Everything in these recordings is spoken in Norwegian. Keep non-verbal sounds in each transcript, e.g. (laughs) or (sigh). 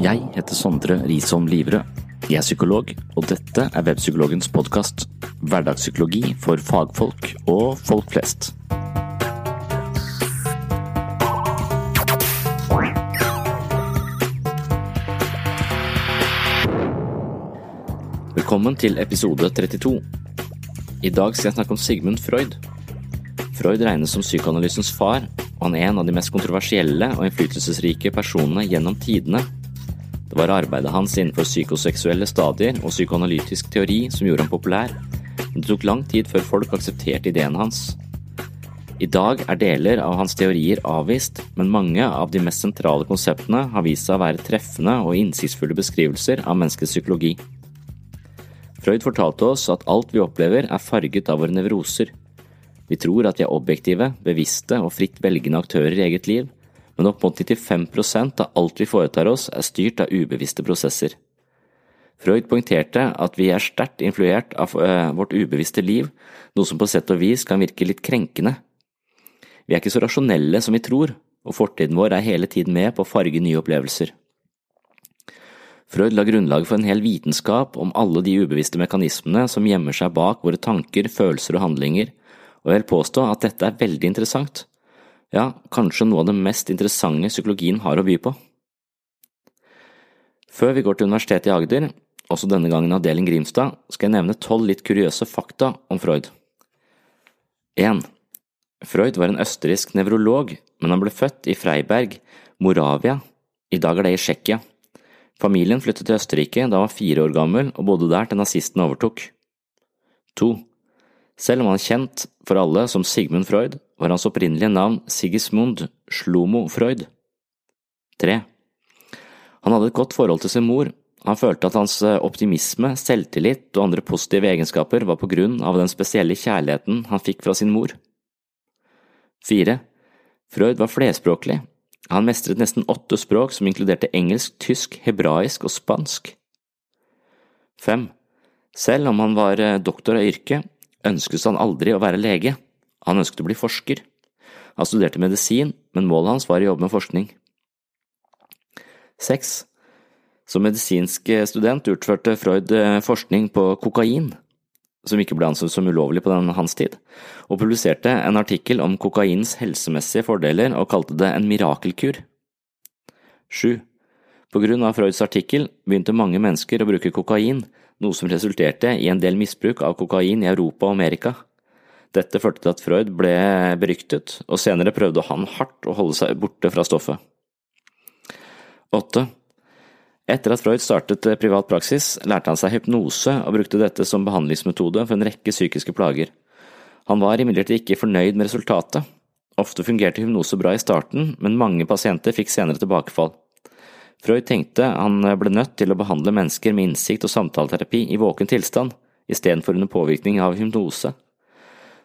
Jeg heter Sondre Risholm Livrød. Jeg er psykolog, og dette er Webpsykologens podkast. Hverdagspsykologi for fagfolk og folk flest. Velkommen til episode 32. I dag skal jeg snakke om Sigmund Freud. Freud regnes som psykoanalysens far, og han er en av de mest kontroversielle og innflytelsesrike personene gjennom tidene. Det var arbeidet hans innenfor psykoseksuelle stadier og psykoanalytisk teori som gjorde ham populær, men det tok lang tid før folk aksepterte ideene hans. I dag er deler av hans teorier avvist, men mange av de mest sentrale konseptene har vist seg å være treffende og innsiktsfulle beskrivelser av menneskets psykologi. Freud fortalte oss at alt vi opplever er farget av våre nevroser. Vi tror at vi er objektive, bevisste og fritt velgende aktører i eget liv, men opp mot 95% av alt vi foretar oss er styrt av ubevisste prosesser. Freud poengterte at vi er sterkt influert av vårt ubevisste liv, noe som på sett og vis kan virke litt krenkende. Vi er ikke så rasjonelle som vi tror, og fortiden vår er hele tiden med på å farge nye opplevelser. Freud la grunnlaget for en hel vitenskap om alle de ubevisste mekanismene som gjemmer seg bak våre tanker, følelser og handlinger, og jeg vil påstå at dette er veldig interessant, ja, kanskje noe av det mest interessante psykologien har å by på. Før vi går til Universitetet i Agder, også denne gangen avdeling Grimstad, skal jeg nevne tolv litt kuriøse fakta om Freud. 1. Freud var en østerriksk nevrolog, men han ble født i Freiberg, Moravia, i dag er det i Tsjekkia. Familien flyttet til Østerrike da han var fire år gammel og bodde der til nazistene overtok. 2. Selv om han er kjent for alle som Sigmund Freud, var hans opprinnelige navn Sigismund Slomo Freud. 3. Han hadde et godt forhold til sin mor. Han følte at hans optimisme, selvtillit og andre positive egenskaper var på grunn av den spesielle kjærligheten han fikk fra sin mor. 4. Freud var flerspråklig. Han mestret nesten åtte språk som inkluderte engelsk, tysk, hebraisk og spansk. 5. Selv om han var doktor av yrke, ønsket han aldri å være lege. Han ønsket å bli forsker. Han studerte medisin, men målet hans var å jobbe med forskning. 6. Som medisinsk student utførte Freud forskning på kokain, som ikke ble ansett som ulovlig på den hans tid, og publiserte en artikkel om kokainens helsemessige fordeler og kalte det en mirakelkur. 7. På grunn av Freuds artikkel begynte mange mennesker å bruke kokain, noe som resulterte i en del misbruk av kokain i Europa og Amerika. Dette førte til at Freud ble beryktet, og senere prøvde han hardt å holde seg borte fra stoffet. 8. Etter at Freud startet privat praksis, lærte han seg hypnose og brukte dette som behandlingsmetode for en rekke psykiske plager. Han var imidlertid ikke fornøyd med resultatet. Ofte fungerte hypnose bra i starten, men mange pasienter fikk senere tilbakefall. Freud tenkte han ble nødt til å behandle mennesker med innsikt og samtaleterapi i våken tilstand, istedenfor under påvirkning av hypnose.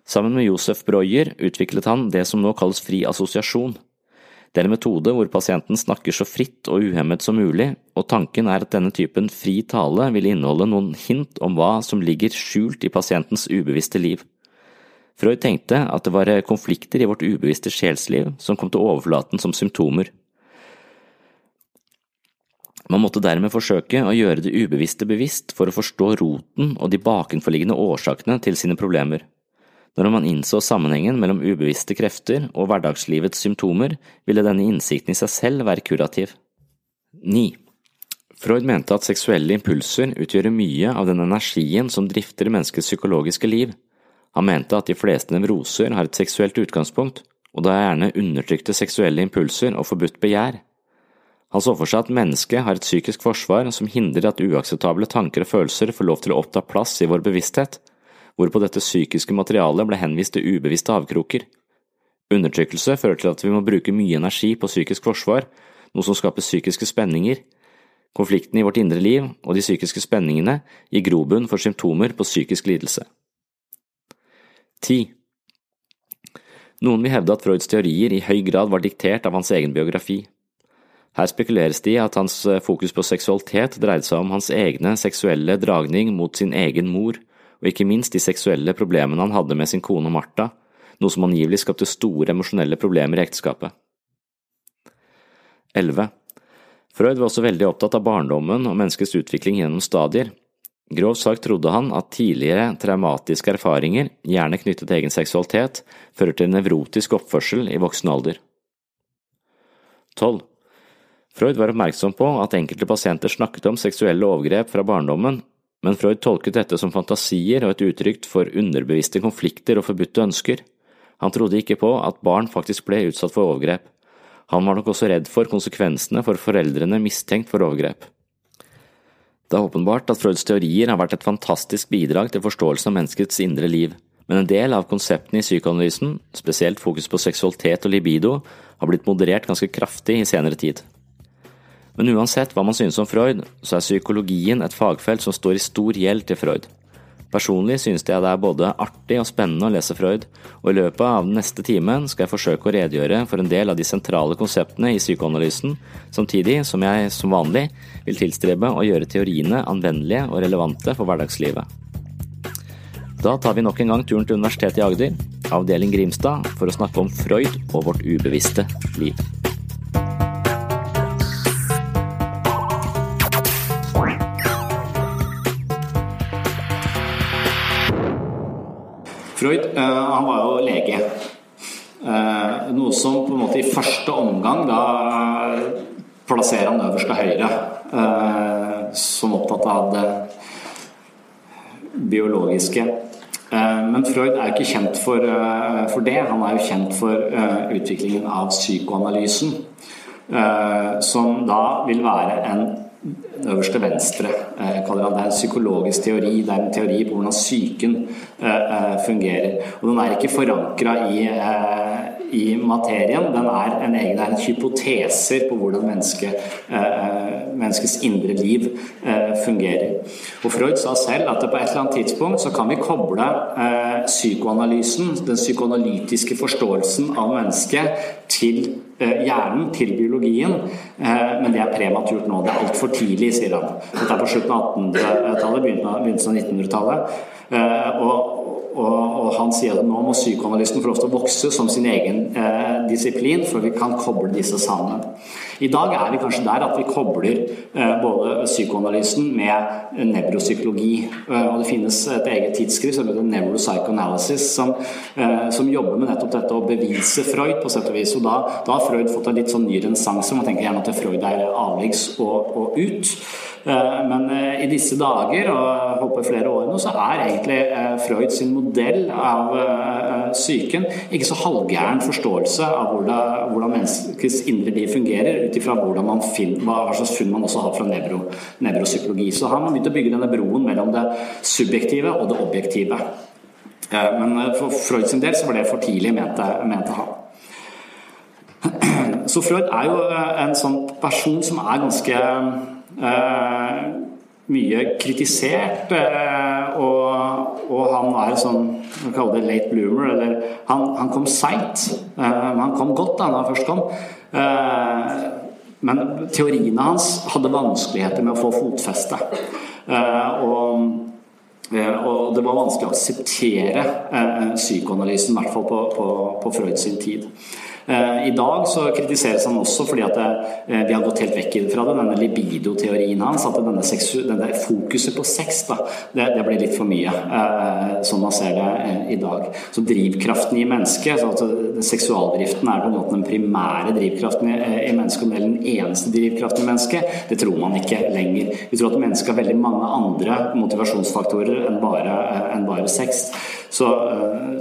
Sammen med Josef Breuer utviklet han det som nå kalles fri assosiasjon. Det er en metode hvor pasienten snakker så fritt og uhemmet som mulig, og tanken er at denne typen fri tale vil inneholde noen hint om hva som ligger skjult i pasientens ubevisste liv. Freud tenkte at det var konflikter i vårt ubevisste sjelsliv som kom til overflaten som symptomer. Man måtte dermed forsøke å gjøre det ubevisste bevisst for å forstå roten og de bakenforliggende årsakene til sine problemer. Når man innså sammenhengen mellom ubevisste krefter og hverdagslivets symptomer, ville denne innsikten i seg selv være kurativ. 9. Freud mente at seksuelle impulser utgjør mye av den energien som drifter menneskets psykologiske liv. Han mente at de fleste nevroser har et seksuelt utgangspunkt, og da er gjerne undertrykte seksuelle impulser og forbudt begjær. Han så for seg at mennesket har et psykisk forsvar som hindrer at uakseptable tanker og følelser får lov til å oppta plass i vår bevissthet, hvorpå dette psykiske materialet ble henvist til ubevisste avkroker. Undertrykkelse fører til at vi må bruke mye energi på psykisk forsvar, noe som skaper psykiske spenninger. Konflikten i vårt indre liv og de psykiske spenningene gir grobunn for symptomer på psykisk lidelse. 10. Noen vil hevde at Freuds teorier i høy grad var diktert av hans egen biografi. Her spekuleres det i at hans eh, fokus på seksualitet dreide seg om hans egne seksuelle dragning mot sin egen mor, og ikke minst de seksuelle problemene han hadde med sin kone Martha, noe som angivelig skapte store emosjonelle problemer i ekteskapet. 11. Freud var også veldig opptatt av barndommen og menneskets utvikling gjennom stadier, Grovt sagt trodde han at tidligere traumatiske erfaringer, gjerne knyttet til egen seksualitet, fører til nevrotisk oppførsel i voksen alder. 12. Freud var oppmerksom på at enkelte pasienter snakket om seksuelle overgrep fra barndommen, men Freud tolket dette som fantasier og et uttrykk for underbevisste konflikter og forbudte ønsker. Han trodde ikke på at barn faktisk ble utsatt for overgrep. Han var nok også redd for konsekvensene for foreldrene mistenkt for overgrep. Det er åpenbart at Freuds teorier har vært et fantastisk bidrag til forståelsen av menneskets indre liv, men en del av konseptene i psykoanalysen, spesielt fokus på seksualitet og libido, har blitt moderert ganske kraftig i senere tid. Men uansett hva man synes om Freud, så er psykologien et fagfelt som står i stor gjeld til Freud. Personlig synes jeg det er både artig og spennende å lese Freud, og i løpet av den neste timen skal jeg forsøke å redegjøre for en del av de sentrale konseptene i psykoanalysen, samtidig som jeg som vanlig vil tilstrebe å gjøre teoriene anvendelige og relevante for hverdagslivet. Da tar vi nok en gang turen til Universitetet i Agder, avdeling Grimstad, for å snakke om Freud og vårt ubevisste liv. Freud uh, han var jo lege. Uh, noe som på en måte i første omgang da plasserer han øverst til høyre. Uh, som opptatt av det biologiske. Men Freud er jo ikke kjent for, for, det. Han er jo kjent for utviklingen av psykoanalysen. Som da vil være en øverst til venstre. Han. Det er en psykologisk teori. Det er en teori på hvordan psyken eh, eh, fungerer. Og den er ikke forankra i, eh, i materien. Den er en egen, er en hypoteser på hvordan menneske, menneskets indre liv fungerer. Og Freud sa selv at på et eller annet tidspunkt så kan vi koble psykoanalysen, den psykoanalytiske forståelsen av mennesket, til hjernen, til biologien. Men det er prematurt nå. Det er altfor tidlig, sier han. Dette er på slutten av 1800-tallet, begynnelsen av 1900-tallet. Og, og, og, han sier at nå må psykoanalysten få lov til å vokse som sin egen eh, disiplin, før vi kan koble disse sammen. I dag er vi kanskje der at vi kobler eh, både psykoanalysen med nevropsykologi. Eh, og det finnes et eget tidsskrift som heter Neuropsychoanalysis, som, eh, som, jobber med nettopp dette å bevise Freud, på sett og vis. Og da, da har Freud fått en litt sånn ny renessanse. Man tenker gjerne at Freud er avleggs og, og ut. Men i disse dager, og håper flere år nå, så er egentlig Freud sin modell av psyken ikke så halvgæren forståelse av hvordan, hvordan menneskets indre liv fungerer, ut ifra hva slags funn man også har fra nevro, nevropsykologi. Så har man begynt å bygge denne broen mellom det subjektive og det objektive. Men for Freud sin del så var det for tidlig, mente, mente han. (clears throat) Så Freud er jo en sånn person som er ganske eh, mye kritisert. Eh, og, og, han er sånn Vi kaller det late bloomer. Eller han, han kom seint. Eh, han kom godt da han først kom. Eh, men teoriene hans hadde vanskeligheter med å få fotfeste. Og, og, det var vanskelig å akseptere psykoanalysen, i hvert fall på, på, på Freud sin tid. Eh, I dag så kritiseres han også fordi at vi eh, har gått helt vekk fra det, denne libido-teorien hans. At denne, denne, fokuset på sex da, det, det, blir litt for mye, eh, sånn man ser det i dag. Så drivkraften i mennesket, altså seksualdriften er på en måte den primære drivkraften i, mennesket, eller den eneste drivkraften i mennesket, det tror man ikke lenger. Vi tror at mennesket har veldig mange andre motivasjonsfaktorer enn bare, enn bare sex. Så,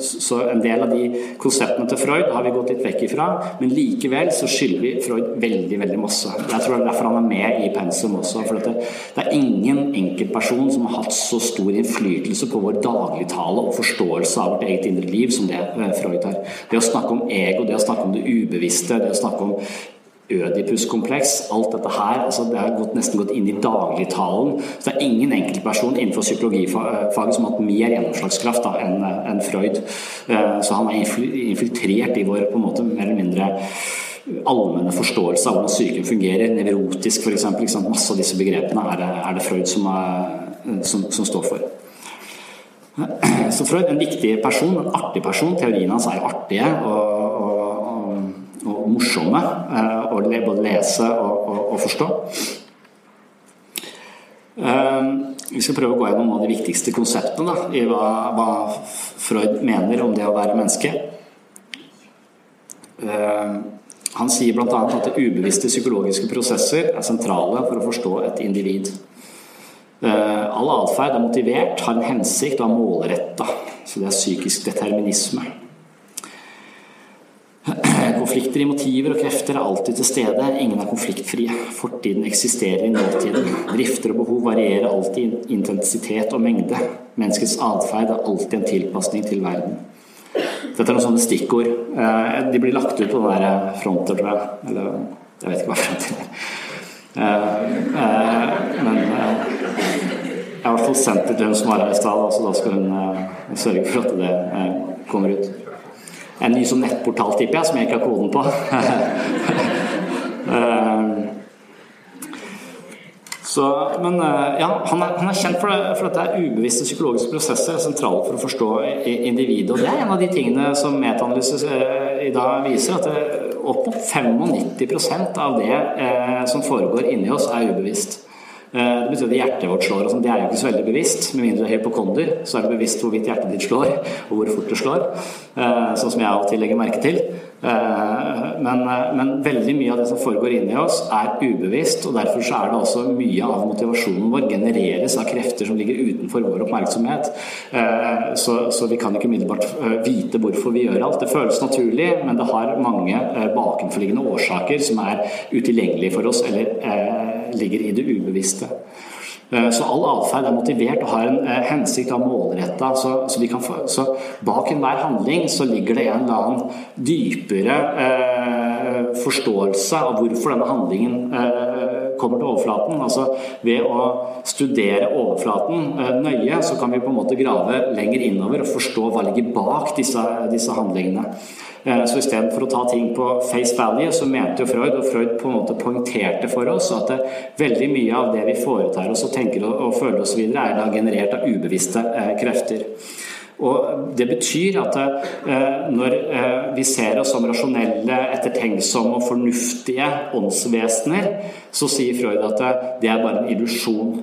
så, en del av de konseptene til Freud har vi gått litt vekk ifra ifra, men likevel så skylder vi Freud veldig veldig masse. Jeg tror det er derfor han er med i pensum også. for det, det, er ingen enkeltperson som har hatt så stor innflytelse på vår dagligtale og forståelse av vårt eget indre liv som det eh, Freud har. Det å snakke om ego, det å snakke om det ubevisste, det å snakke om Ødipus-kompleks, alt dette her, altså det har gått, nesten gått inn i dagligtalen. Så det er ingen enkeltperson innenfor psykologifaget som har hatt mer gjennomslagskraft enn en Freud. Eh, så han er infiltrert i vår på en måte mer eller mindre allmenne forståelse av hvordan psyken fungerer. Nevrotisk f.eks. Masse av disse begrepene er det, er det Freud som, er, som, som står for. Så Freud er en viktig person, en artig person. Teoriene hans er artige. og, og morsomme eh, å både lese og, og, og forstå. Eh, vi skal prøve å gå gjennom noen av de viktigste konseptene da, i hva, hva, Freud mener om det å være menneske. Eh, han sier bl.a. at det ubevisste psykologiske prosesser er sentrale for å forstå et individ. All atferd er motivert, har en hensikt og er målretta. Så det er psykisk determinisme. Konflikter i motiver og krefter er alltid til stede. Ingen er konfliktfrie. Fortiden eksisterer i nåtiden. Drifter og behov varierer alltid i intensitet og mengde. Menneskets atferd er alltid en tilpasning til verden. Dette er noen sånne stikkord. Eh, de blir lagt ut på den der fronter, tror jeg. Eller jeg vet ikke hva fronten er. Eh, eh, men jeg har i hvert fall sendt det til hun som var her i stad, så da skal hun sørge for at det kommer ut en ny sånn nettportal, tipper jeg, som jeg ikke har koden på. (laughs) Eh, så, men eh, ja, han er, han er kjent for, det, for at det er ubevisste psykologiske prosesser er sentrale for å forstå individet. Og det er en av de tingene som metaanalyse eh, i dag viser, at det, opp mot 95% av det eh, som foregår inni oss, er ubevisst. Eh, det betyr at hjertet vårt slår, sånn, det er jo ikke så veldig bevisst. Med mindre du er hypokonder, så er det bevisst hvorvidt hjertet ditt slår, og hvor fort det slår. Eh, sånn som jeg til legger merke til. Eh, men, men, veldig mye av det som foregår inni oss, er ubevisst, og derfor så er det også mye av motivasjonen vår genereres av krefter som ligger utenfor vår oppmerksomhet. Så, så vi kan ikke umiddelbart vite hvorfor vi gjør alt. Det føles naturlig, men det har mange bakenforliggende årsaker som er utilgjengelige for oss, eller ligger i det ubevisste. Eh, så all atferd er motivert og har en eh, hensikt av målretta. Så, så, så, bak enhver handling så ligger det en eller annen dypere eh, forståelse av hvorfor denne handlingen eh, kommer til overflaten. Altså ved å studere overflaten eh, nøye, så kan vi på en måte grave lenger innover og forstå hva ligger bak disse, disse handlingene. Eh, så istedenfor å ta ting på face value, så mente jo Freud, og Freud på en måte poengterte for oss, at det, veldig mye av det vi foretar oss og tenker og, føler osv., er da generert av ubevisste eh, krefter. Og Det betyr at eh, når eh, vi ser oss som rasjonelle, ettertenksomme og fornuftige åndsvesener, så sier Freud at det er bare en illusjon.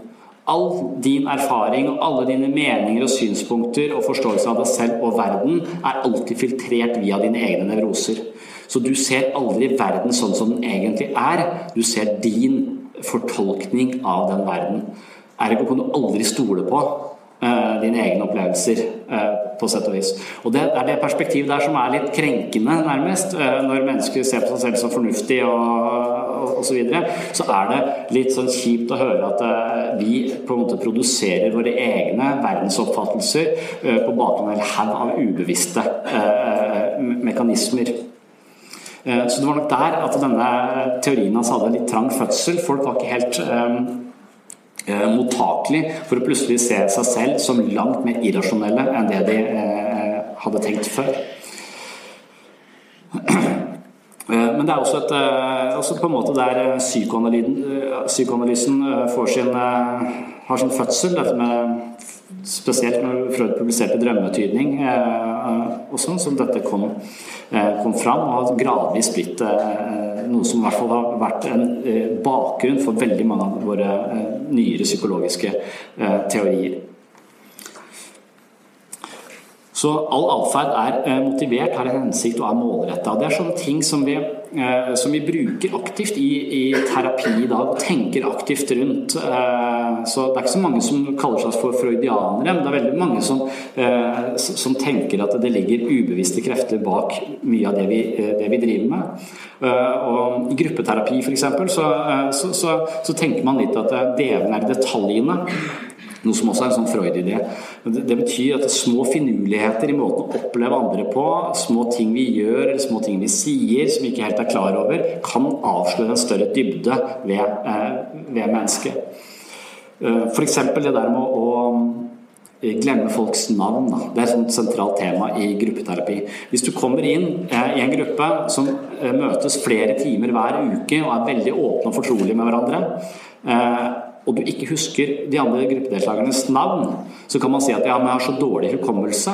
All din erfaring og alle dine meninger og synspunkter og forståelse av deg selv og verden er alltid filtrert via dine egne nevroser. Så du ser aldri verden sånn som den egentlig er. Du ser din fortolkning av den verden. Ergo kan du aldri stole på dine egne opplevelser, uh, på sett og vis. Og det er det perspektivet der som er litt krenkende, nærmest. Uh, når mennesker ser på seg selv som fornuftig og osv., så, videre, så er det litt sånn kjipt å høre at vi på en måte produserer våre egne verdensoppfattelser på bakgrunn av en haug av ubevisste mekanismer. Eh, så det var nok der at denne teorien hans hadde litt trang fødsel. Folk var ikke helt mottakelig for å plutselig se seg selv som langt mer irrasjonelle enn det de uh, hadde tenkt før. (clears throat) Men det er også, et, også på en måte der psykoanalysen sin, har sin fødsel. Dette med spesielt når Freud publiserte 'Drømmetydning', og sånn, som dette kom Eh, kom fram, og har gradvis blitt eh, noe som i hvert fall har vært en eh, bakgrunn for veldig mange av våre nyere psykologiske teorier. Så all atferd er motivert, har en hensikt og er målretta. Det er sånne ting som vi, som vi bruker aktivt i, i, terapi i dag, og tenker aktivt rundt. Så det er ikke så mange som kaller seg for freudianere, men det er veldig mange som, som tenker at det ligger ubevisste krefter bak mye av det vi, det vi driver med. Og I gruppeterapi f.eks. Så, så, så, så tenker man litt at djevelen er detaljene. Noe som også er en sånn Freud-idé. Det, betyr at det er små finurligheter i måten å oppleve andre på, små ting vi gjør eller små ting vi sier som vi ikke helt er klar over, kan avsløre en større dybde ved, eh, ved mennesket. Eh, F.eks. det der med å eh, glemme folks navn. Det er et sentralt tema i gruppeterapi. Hvis du kommer inn i en gruppe som møtes flere timer hver uke og er veldig åpne og fortrolige med hverandre, og du ikke husker de andre gruppedeltakernes navn, så kan man si at ja, men jeg har så dårlig hukommelse.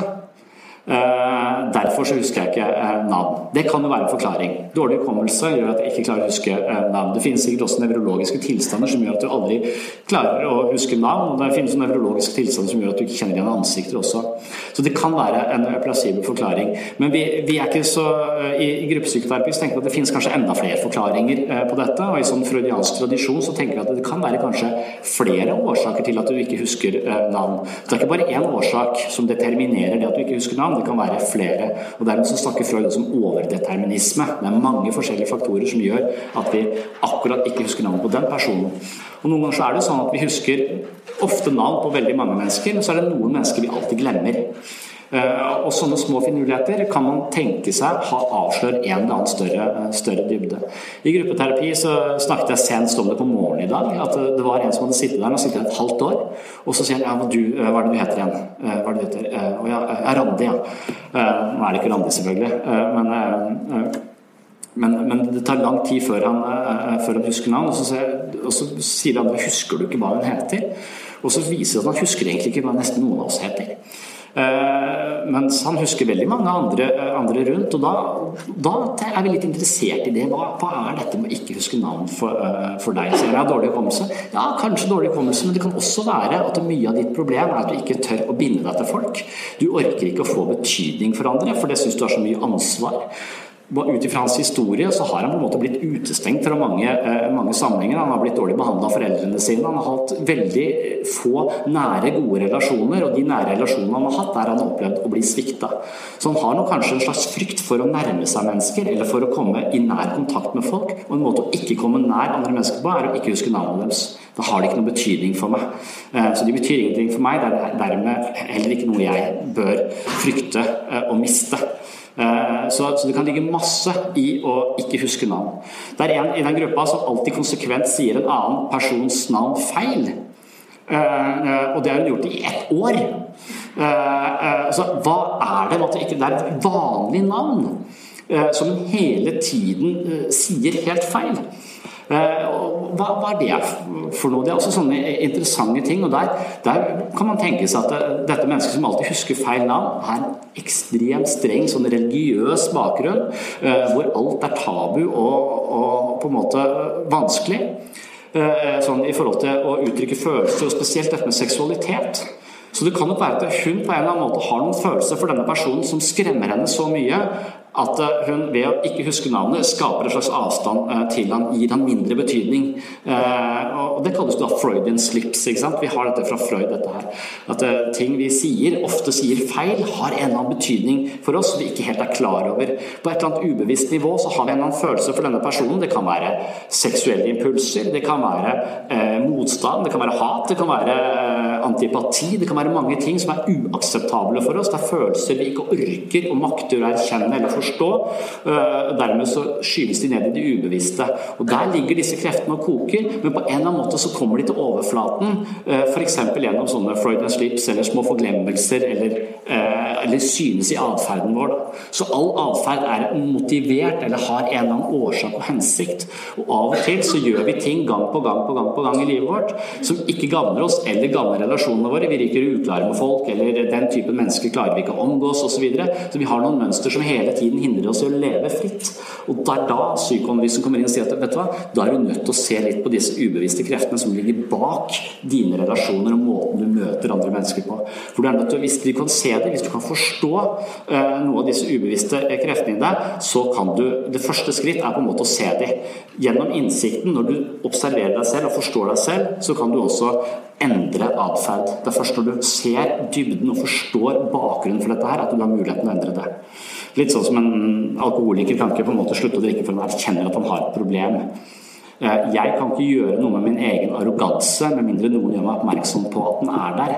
Uh, derfor så husker jeg ikke uh, navn. Det kan jo være en forklaring. Dårlig hukommelse gjør at jeg ikke klarer å huske uh, navn. Det finnes sikkert også nevrologiske tilstander som gjør at du aldri klarer å huske navn. Og det finnes nevrologiske tilstander som gjør at du ikke kjenner igjen ansikter også. Så det kan være en plassibel forklaring. Men vi, vi, er ikke så I, i gruppepsykoterapi så tenker vi at det finnes kanskje enda flere forklaringer på dette. Og i sånn freudiansk tradisjon så tenker vi at det kan være kanskje flere årsaker til at du ikke husker navn. Det er ikke bare én årsak som determinerer det at du ikke husker navn det kan være flere. Og Dermed så snakker Freud om overdeterminisme. Det er mange forskjellige faktorer som gjør at vi akkurat ikke husker navnet på den personen. Og Noen ganger så er det sånn at vi husker ofte navn på veldig mange mennesker, men så er det noen mennesker vi alltid glemmer. Eh, og sånne små finurligheter kan man tenke seg ha avslørt en eller annen større, eh, større, dybde. I gruppeterapi så snakket jeg senest om det på morgenen i dag. At det var en som hadde sittet der og sittet et halvt år. Og så sier han ja, du, eh, hva er det du heter igjen? Hva er det du heter? Og ja, Randi, ja. Nå er det ikke Randi, selvfølgelig. Men men, men, det tar lang tid før han, før han husker navn. Og så, og så, sier han husker du ikke hva hun heter. Og så viser det at han husker egentlig ikke hva nesten noen av oss heter. Eh, mens han husker veldig mange andre, eh, andre rundt. Og da, da, er vi litt interessert i det. Hva, hva er dette med å ikke huske navn for, uh, for deg? Så jeg dårlig hukommelse. Ja, kanskje dårlig hukommelse, men det kan også være at mye av ditt problem er at du ikke tør å binde deg til folk. Du orker ikke å få betydning for andre, for det syns du har så mye ansvar ut ifra hans historie så har han på en måte blitt utestengt fra mange, eh, mange sammenhenger. Han har blitt dårlig behandla av foreldrene sine. Han har hatt veldig få nære, gode relasjoner, og de nære relasjonene han har hatt, der han har opplevd å bli svikta. Så han har nok kanskje en slags frykt for å nærme seg mennesker, eller for å komme i nær kontakt med folk. Og en måte å ikke komme nær andre mennesker på, er å ikke huske navnet deres. Da har det ikke noen betydning for meg. Eh, så de betyr ingenting for meg. Det er dermed heller ikke noe jeg bør frykte eh, å miste. Eh, så, så, det kan ligge masse i å ikke huske navn. Det er en i den gruppa som alltid konsekvent sier en annen persons navn feil. Eh, eh, og det har hun gjort i ett år. Så hva er det med at det ikke er et vanlig navn som hun hele tiden sier helt feil? Eh, hva, hva, er det for noe? Det er også sånne interessante ting. og Der, der kan man tenke seg at eh, dette mennesket som alltid husker feil navn, har en ekstremt streng sånn religiøs bakgrunn, eh, hvor alt er tabu og, og på en måte vanskelig. Sånn i forhold til å uttrykke følelser, og spesielt dette med seksualitet Så det kan nok være at hun på en eller annen måte har noen følelser for denne personen som skremmer henne så mye at eh, hun ved å ikke huske navnet skaper en slags avstand eh, til han, gir han mindre betydning. Eh, og Det kalles da Freudian slips. ikke sant? Vi har dette fra Freud. dette her. At ting vi sier, ofte sier feil, har en eller annen betydning for oss som vi ikke helt er klar over. På et eller annet ubevisst nivå så har vi en eller annen følelse for denne personen. Det kan være seksuelle impulser, det kan være motstand, det kan være hat, det kan være antipati. Det kan være mange ting som er uakseptable for oss. Det er følelser vi ikke orker og makter å erkjenne eller forstå. Eh, dermed så skyves de ned i det ubevisste. Og Der ligger disse kreftene og koker, men på en eller annen måte så kommer de til overflaten. Eh, F.eks. gjennom sånne Freudian slips eller små forglemmelser eller, eh, eller synes i atferden vår. Så all atferd er motivert eller har en eller annen årsak og hensikt. Og av og til så gjør vi ting gang på gang på gang på gang i livet vårt som ikke gagner oss eller gagner relasjonene våre. Vi virker uklare med folk, eller den typen mennesker klarer vi ikke å omgås osv. Så, videre. så vi har noen mønster som hele tiden hindrer oss i å leve fritt. Og det er da psykoanalysen kommer inn og sier at vet du hva, da er du nødt til å se litt på disse ubevisste kreftene som ligger bak dine relasjoner og måten du møter andre mennesker på. For du er nødt til, Hvis du kan se det, hvis du kan forstå uh, noe av disse ubevisste kreftene i deg, så kan du Det første skritt er på en måte å se dem. Gjennom innsikten, når du observerer deg selv og forstår deg selv, så kan du også endre atferd. Det er først når du ser dybden og forstår bakgrunnen for dette her, at du har muligheten til å endre det. Litt sånn som en alkoholiker kan ikke på en måte slutte å drikke før han erkjenner at han har et problem. Eh, jeg kan ikke gjøre noe med min egen arroganse med mindre noen gjør meg oppmerksom på at den er der.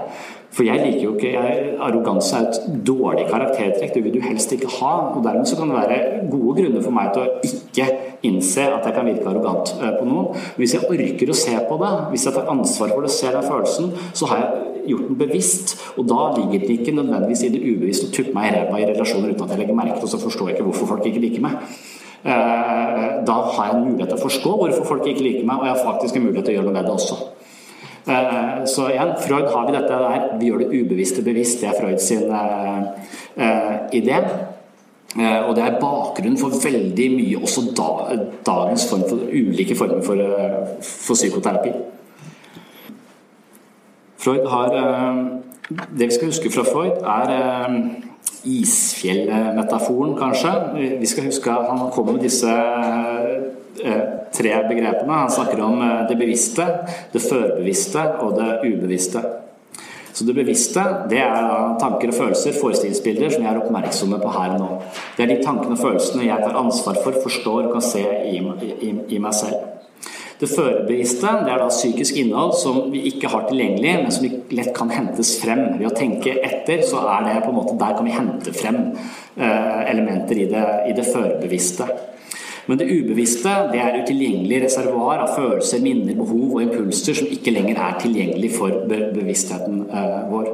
For jeg liker jo ikke Arroganse er et dårlig karaktertrekk. Det vil du helst ikke ha. og Dermed så kan det være gode grunner for meg til å ikke innse at jeg kan virke arrogant eh, på noen. Hvis jeg orker å se på det, hvis jeg tar ansvar for det, ser den følelsen, så har jeg gjort den bevisst. Og da ligger det ikke nødvendigvis i det ubevisste å tuppe meg i ræva i relasjoner uten at jeg legger merke til og så forstår jeg ikke hvorfor folk ikke liker meg. Eh, da har jeg en mulighet til å forstå hvorfor folk ikke liker meg, og jeg har faktisk en mulighet til å gjøre noe med det også. Eh, så igjen, Freud har vi dette der vi gjør det ubevisste bevisst. Det er Freud sin idé. Uh, og det er bakgrunnen for veldig mye, også da, dagens form for ulike former for, for psykoterapi. Freud har Det vi skal huske fra Freud, er isfjellmetaforen, kanskje. Vi skal huske at han kommer med disse Eh, tre begrepene. Han snakker om eh, det bevisste, det førbevisste og det ubevisste. Så Det bevisste det er tanker og følelser, forestillingsbilder, som jeg er oppmerksomme på her og nå. Det er de tankene og følelsene jeg tar ansvar for, forstår og kan se i, i, i meg selv. Det førebevisste det er da psykisk innhold som vi ikke har tilgjengelig, men som lett kan hentes frem. Ved å tenke etter, så er det på en måte der kan vi hente frem eh, elementer i det, i det førbevisste. Men det ubevisste det er utilgjengelig reservoar av følelser, minner, behov og impulser som ikke lenger er tilgjengelig for bevisstheten eh, vår.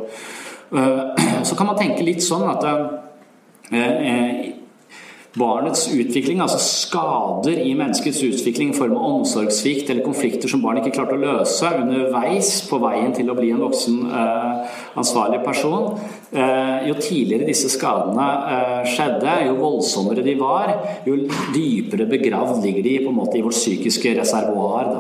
Eh, (clears throat) så kan man tenke litt sånn at eh, barnets utvikling, altså skader i menneskets utvikling i form av omsorgssvikt eller konflikter som barn ikke klarte å løse underveis på veien til å bli en voksen eh, ansvarlig person. Eh, jo tidligere disse skadene eh, skjedde, jo voldsommere de var, jo dypere begravd ligger de på en måte i vårt psykiske reservoar.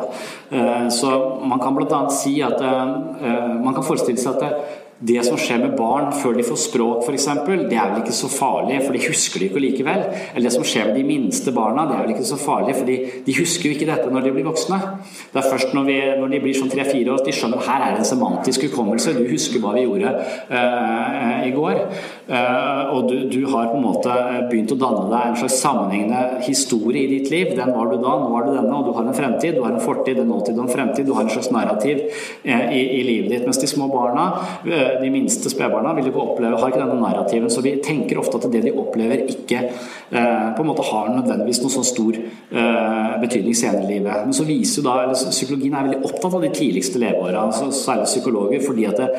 Så man kan bl.a. si at man kan forestille seg at det, som skjer med barn før de får språk f.eks., det er vel ikke så farlig, for de husker det ikke likevel. Eller det som skjer med de minste barna, det er vel ikke så farlig, for de husker jo ikke dette når de blir voksne. Det er først når, vi, når de blir sånn tre-fire år at de skjønner at her er det en semantisk hukommelse. Du husker hva vi gjorde uh, i går. Uh, og du, du, har på en måte begynt å danne deg en slags sammenhengende historie i ditt liv. Den var du da, nå var du denne, og du har en fremtid. Du har en fortid, en nåtid og en fremtid. Du har en slags narrativ uh, i, i, livet ditt. Mens de små barna de minste spedbarna vil ikke oppleve, har ikke denne narrativen. Så vi tenker ofte at det de opplever, ikke eh, på en måte har nødvendigvis noen sånn stor eh, betydning senere i livet. Men så viser jo da, eller Psykologien er veldig opptatt av de tidligste leveåra, altså særlig psykologer, fordi at det,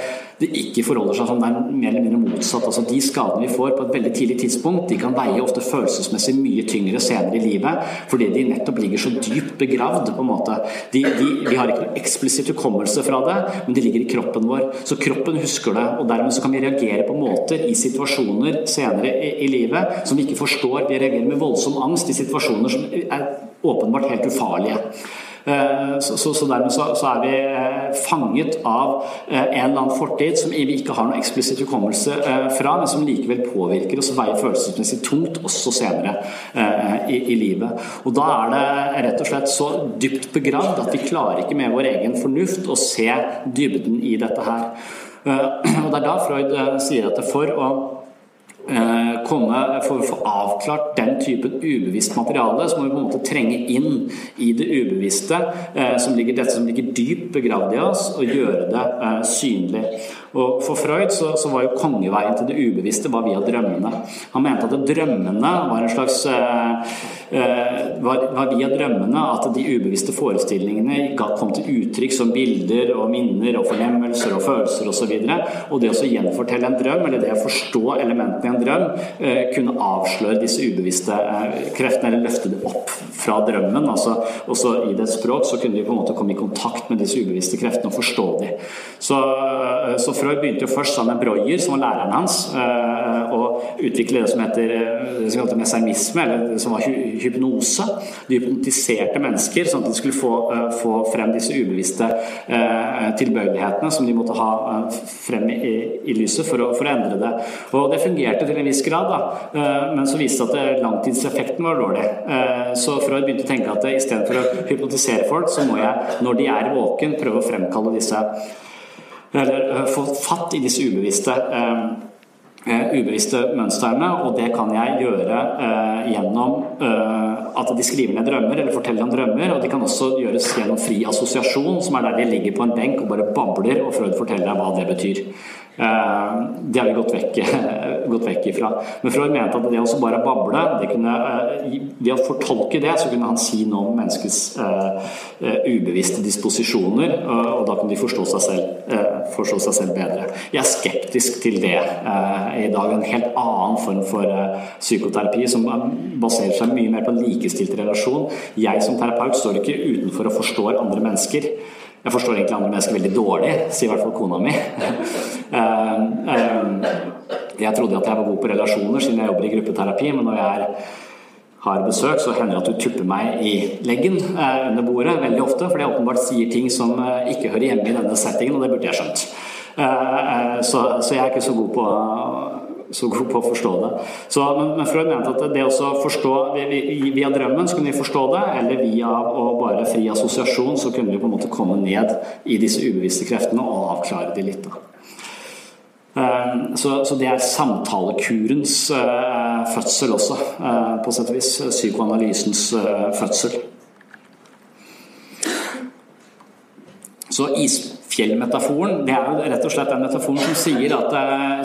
det ikke forholder seg sånn, det er mer eller mindre motsatt. altså De skadene vi får på et veldig tidlig tidspunkt, de kan veie ofte følelsesmessig mye tyngre senere i livet, fordi de nettopp ligger så dypt begravd. på en måte. De, de, vi har ikke noe eksplisitt hukommelse fra det, men de ligger i kroppen vår. Så kroppen husker husker det. og Dermed så kan vi reagere på måter i situasjoner senere i, i livet som vi ikke forstår. Vi reagerer med voldsom angst i situasjoner som er åpenbart helt ufarlige. Så, så, så dermed så, så, er vi fanget av en eller annen fortid som vi ikke har noe eksplisitt hukommelse fra, men som likevel påvirker oss og veier følelsesmessig tungt også senere i, i livet. Og da er det rett og slett så dypt begravd at vi klarer ikke med vår egen fornuft å se dybden i dette her. (clears throat) Og det er da Freud sier at for å Eh, komme, for å få avklart den typen ubevisst materiale, så må vi på en måte trenge inn i det ubevisste, eh, som ligger, dette som ligger dypt begravd i oss, og gjøre det eh, synlig. Og For Freud så, så, var jo kongeveien til det ubevisste var via drømmene. Han mente at drømmene var en slags var, var via drømmene at de ubevisste forestillingene kom til uttrykk som bilder og minner og fornemmelser og følelser osv. Og, så og det å gjenfortelle en drøm, eller det å forstå elementene i en drøm, eh, kunne avsløre disse ubevisste eh, kreftene, eller løfte det opp fra drømmen. altså Også i det språk så kunne de på en måte komme i kontakt med disse ubevisste kreftene og forstå dem. Så, eh, så Freud begynte jo først sammen med Breuer, som var læreren hans, å utvikle det som heter det som heter mesermisme, eller det som var hypnose. De hypnotiserte mennesker, sånn at de skulle få, få frem disse ubevisste tilbøyelighetene som de måtte ha frem i, i lyset for å, for å, endre det. Og det fungerte til en viss grad, da. men så viste det at langtidseffekten var dårlig. Så Freud begynte å tenke at istedenfor å hypnotisere folk, så må jeg, når de er våken, prøve å fremkalle disse Eller få fatt i disse ubevisste ubevisste mønstrene, og det kan jeg gjøre eh, gjennom eh, at de skriver ned drømmer eller forteller om drømmer. Og de kan også gjøres gjennom fri assosiasjon, som er der de ligger på en benk og bare babler, og Freud forteller deg hva det betyr. Eh, det har vi gått vekk, (laughs) gått vekk ifra. Men Freud mente at det også bare bable, det kunne, eh, ved å fortolke det, så kunne han si noe om menneskets uh, ubevisste disposisjoner, og da kunne de forstå seg selv, forstå seg selv bedre. Jeg er skeptisk til det i dag. En helt annen form for psykoterapi som baserer seg mye mer på en likestilt relasjon. Jeg som terapeut står ikke utenfor og forstår andre mennesker. Jeg forstår egentlig andre mennesker veldig dårlig, sier i hvert fall kona mi. Eh, eh, jeg trodde at jeg var god på relasjoner siden jeg jobber i gruppeterapi, men når jeg har besøk, så hender det at du tupper meg i leggen eh, under bordet veldig ofte, fordi jeg åpenbart sier ting som ikke hører hjemme i denne settingen, og det burde jeg skjønt. Så, så jeg er ikke så god på så god på å forstå det. Så, men, men Freud mente at det å forstå via drømmen så kunne vi forstå det, eller via å bare fri assosiasjon så kunne vi på en måte komme ned i disse ubevisste kreftene og avklare de litt. da. Ehm, så, så, det er samtalekurens uh, fødsel også, uh, på sett og vis. Psykoanalysens fødsel. Så isfjellmetaforen det er jo rett og slett den metaforen som sier at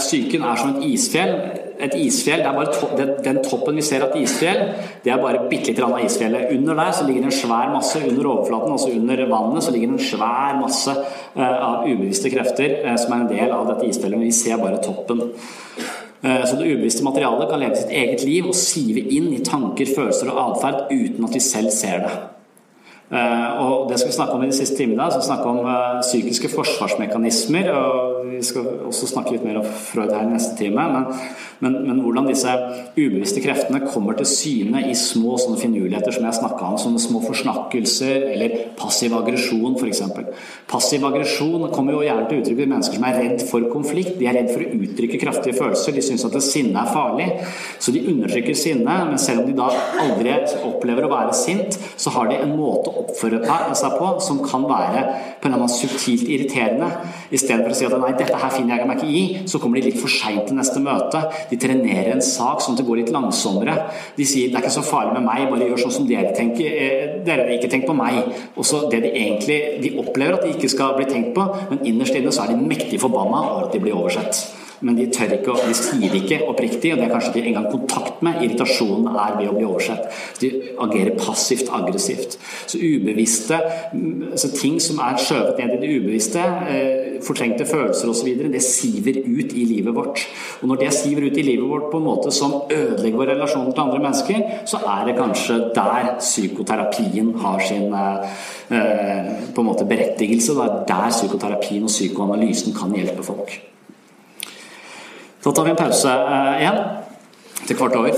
psyken er som et isfjell. Et isfjell, det er bare to den, den, toppen vi ser av et isfjell, det er bare bitte litt av isfjellet. Under der så ligger det en svær masse, under overflaten, altså under vannet, så ligger det en svær masse uh, av ubevisste krefter uh, som er en del av dette isfjellet, men vi ser bare toppen. Så det ubevisste materialet kan leve sitt eget liv og sive inn i tanker, følelser og atferd uten at vi selv ser det. Eh, og det skal vi snakke om i de siste timene. Så snakke om eh, psykiske forsvarsmekanismer. og Vi skal også snakke litt mer om Freud her i neste time. Men, men, men hvordan disse ubevisste kreftene kommer til syne i små sånne finurligheter som jeg snakka om. Sånne små forsnakkelser eller passiv aggresjon f.eks. Passiv aggresjon kommer jo gjerne til uttrykk i mennesker som er redd for konflikt. De er redd for å uttrykke kraftige følelser. De syns at sinne er farlig. Så de undertrykker sinne. Men selv om de da aldri opplever å være sint, så har de en måte å oppføre seg på som kan være på en eller annen subtilt irriterende. Istedenfor å si at nei, dette her finner jeg meg ikke i, så kommer de litt for seint til neste møte. De trenerer en sak sånn at det går litt langsommere. De sier det er ikke så farlig med meg, bare gjør sånn som dere tenker. Dere har ikke tenkt på meg. Og så det de egentlig De opplever at de ikke skal bli tenkt på, men innerst inne så er de mektig forbanna over at de blir oversett men de tør ikke, de sier ikke oppriktig, og det er kanskje ikke engang kontakt med. Irritasjonen er ved å bli oversett. De agerer passivt aggressivt. Så ubevisste så ting som er skjøvet ned i det ubevisste, eh, fortrengte følelser osv., det siver ut i livet vårt. Og når det siver ut i livet vårt på en måte som ødelegger vår relasjon til andre mennesker, så er det kanskje der psykoterapien har sin eh, på en måte berettigelse. Det er der psykoterapien og psykoanalysen kan hjelpe folk. Da tar vi en pause eh, igjen til kvart over.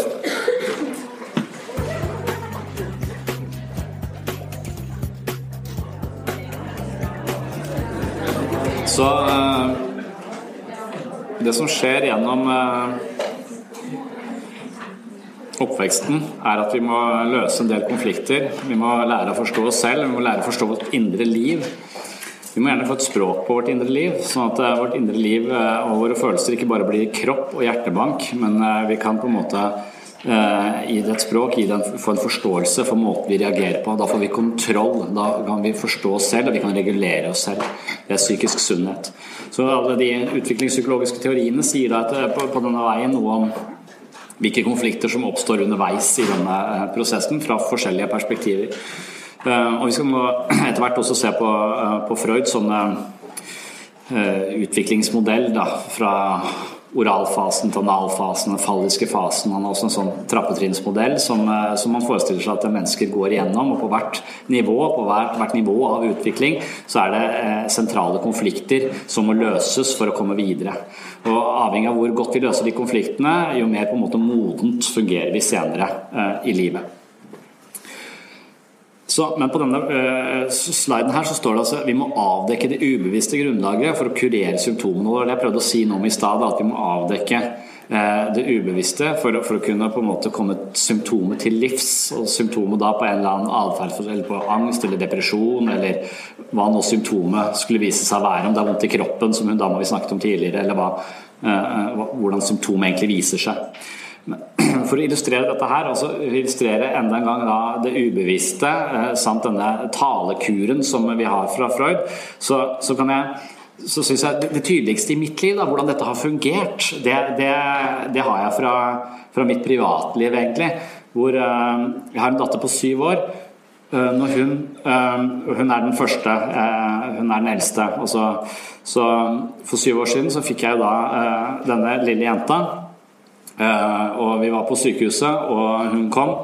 Så eh, det som skjer gjennom eh, oppveksten, er at vi må løse en del konflikter. Vi må lære å forstå oss selv, vi må lære å forstå vårt indre liv. Vi må gjerne få et språk på vårt indre liv, sånn at eh, vårt indre liv eh, og våre følelser ikke bare blir kropp og hjertebank, men eh, vi kan på en måte gi det et språk, gi det en, få en forståelse for måten vi reagerer på. Da får vi kontroll. Da kan vi forstå oss selv, og vi kan regulere oss selv. Det er psykisk sunnhet. Så alle de utviklingspsykologiske teoriene sier da at på, på denne veien noe om hvilke konflikter som oppstår underveis i denne prosessen fra forskjellige perspektiver. Eh, og vi skal (clears throat) etter hvert også se på, eh, på Freud som eh, utviklingsmodell da, fra oralfasen til analfasen, den falliske fasen. Han har også en sånn trappetrinnsmodell som, som, man forestiller seg at mennesker går igjennom. Og på hvert nivå, på hvert, hvert nivå av utvikling så er det eh, sentrale konflikter som må løses for å komme videre. Og Avhengig av hvor godt vi løser de konfliktene, jo mer på en måte modent fungerer vi senere eh, i livet. Så, men på denne uh, sliden her så står det altså vi må avdekke det ubevisste grunnlaget for å kurere symptomene. våre. jeg prøvde å si noe om i stad, at vi må avdekke uh, det ubevisste for, for, å kunne på en måte komme symptomet til livs. Og symptomet da på en eller annen atferd, eller på angst eller depresjon, eller hva nå symptomet skulle vise seg å være. Om det er vondt i kroppen, som hun dama vi snakket om tidligere, eller hva, uh, hvordan symptomet egentlig viser seg. For å illustrere dette her, altså illustrere enda en gang da, det ubevisste eh, samt denne talekuren som vi har fra Freud, så, så kan jeg så synes jeg Det tydeligste i mitt liv, da, hvordan dette har fungert, det, det, det har jeg fra, fra, mitt privatliv, egentlig. Hvor uh, jeg har en datter på syv år. Uh, når hun, hun er den første, hun er den eldste. Så, så, for syv år siden så fikk jeg da denne lille jenta. Eh, og vi var på sykehuset, og hun kom.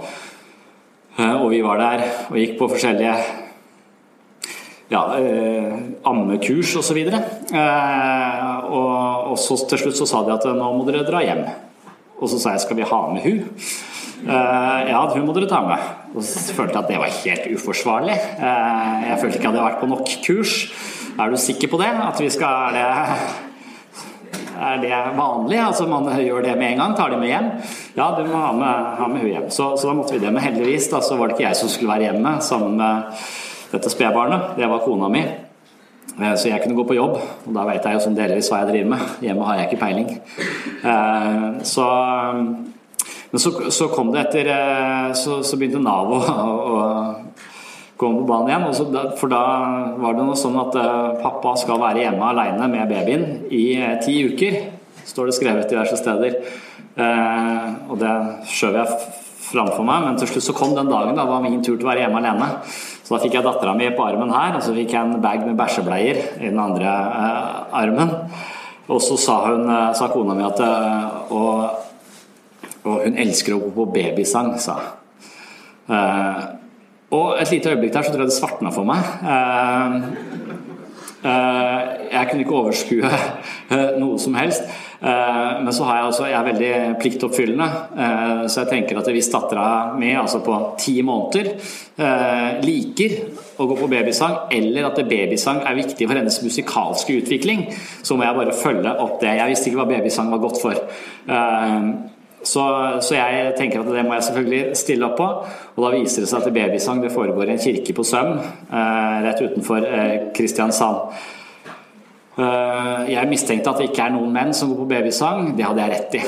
Eh, og vi var der og gikk på forskjellige ja, eh, ammekurs osv. Og, så og, og så til slutt så sa de at nå må dere dra hjem. Og så sa jeg skal vi ha med hun? ja, hun må dere ta med. Og så følte jeg at det var helt uforsvarlig. jeg følte ikke at jeg hadde vært på nok kurs. Er du sikker på det? At vi skal Er det er det vanlig? Altså Man gjør det med en gang, tar de med hjem? Ja, du må ha med, ha med hun hjem. Så, så, da måtte vi det. Men heldigvis da, så var det ikke jeg som skulle være hjemme sammen med dette spedbarnet. Det var kona mi. Eh, så jeg kunne gå på jobb, og da vet jeg jo sånn delvis hva jeg driver med. Hjemme har jeg ikke peiling. Eh, så, men så, så kom det etter eh, Så, så begynte Nav å, å kom på banen igjen. for da var det noe sånn at eh, pappa skal være hjemme alene med babyen i eh, ti uker. Står det skrevet diverse steder. Eh, og det skjøv jeg framfor meg, men til slutt så kom den dagen da var min tur til å være hjemme alene. Så da fikk jeg dattera mi på armen her, og så fikk jeg en bag med bæsjebleier i den andre armen. Og så sa, hun, sa kona mi at og, og hun elsker å gå på babysang, sa hun. Og et lite øyeblikk der så tror jeg det svartna for meg. Eh, eh, jeg kunne ikke overskue eh, noe som helst. Men så har jeg også, jeg er veldig pliktoppfyllende, så jeg tenker at hvis dattera mi altså på ti måneder liker å gå på babysang, eller at babysang er viktig for hennes musikalske utvikling, så må jeg bare følge opp det. Jeg visste ikke hva babysang var godt for. Så, så, jeg tenker at det må jeg selvfølgelig stille opp på. Og da viser det seg at babysang det foregår i en kirke på Søm, eh, rett utenfor eh, Kristiansand. Eh, jeg mistenkte at det ikke er noen menn som går på babysang. Det hadde jeg rett i.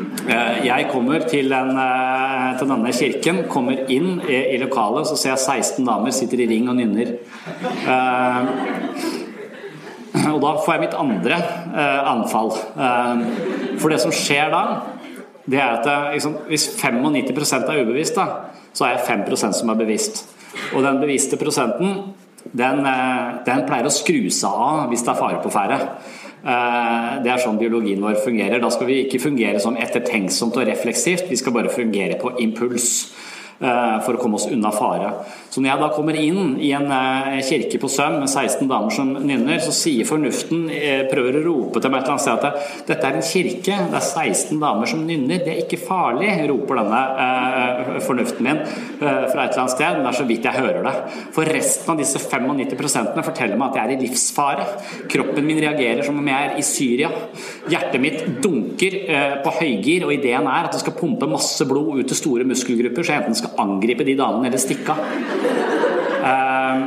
Eh, jeg kommer til, en, eh, til, denne kirken, kommer inn i, i lokalet, så ser jeg 16 damer sitter i ring og nynner. Eh, og da får jeg mitt andre anfall. For det som skjer da det er at liksom, Hvis 95 er ubevisst, da, så er jeg 5% som er bevisst. Og den bevisste prosenten den, eh, den, pleier å skru seg av hvis det er fare på ferde. Eh, det er sånn biologien vår fungerer. Da skal vi ikke fungere som ettertenksomt og refleksivt, vi skal bare fungere på impuls. Eh, for å komme oss unna fare. Så når jeg da kommer inn i en eh, kirke på Søm med 16 damer som nynner, så sier fornuften, eh, prøver å rope til meg et eller annet sted at dette er en kirke, det er 16 damer som nynner, det er ikke farlig, roper denne fornuften min fra et eller annet sted, men det er så vidt jeg hører det. For resten av disse 95 forteller meg at jeg er i livsfare. Kroppen min reagerer som om jeg er i Syria. Hjertet mitt dunker på høygir, og ideen er at det skal pumpe masse blod ut til store muskelgrupper, så enten skal angripe de damene eller stikke av. Ehm,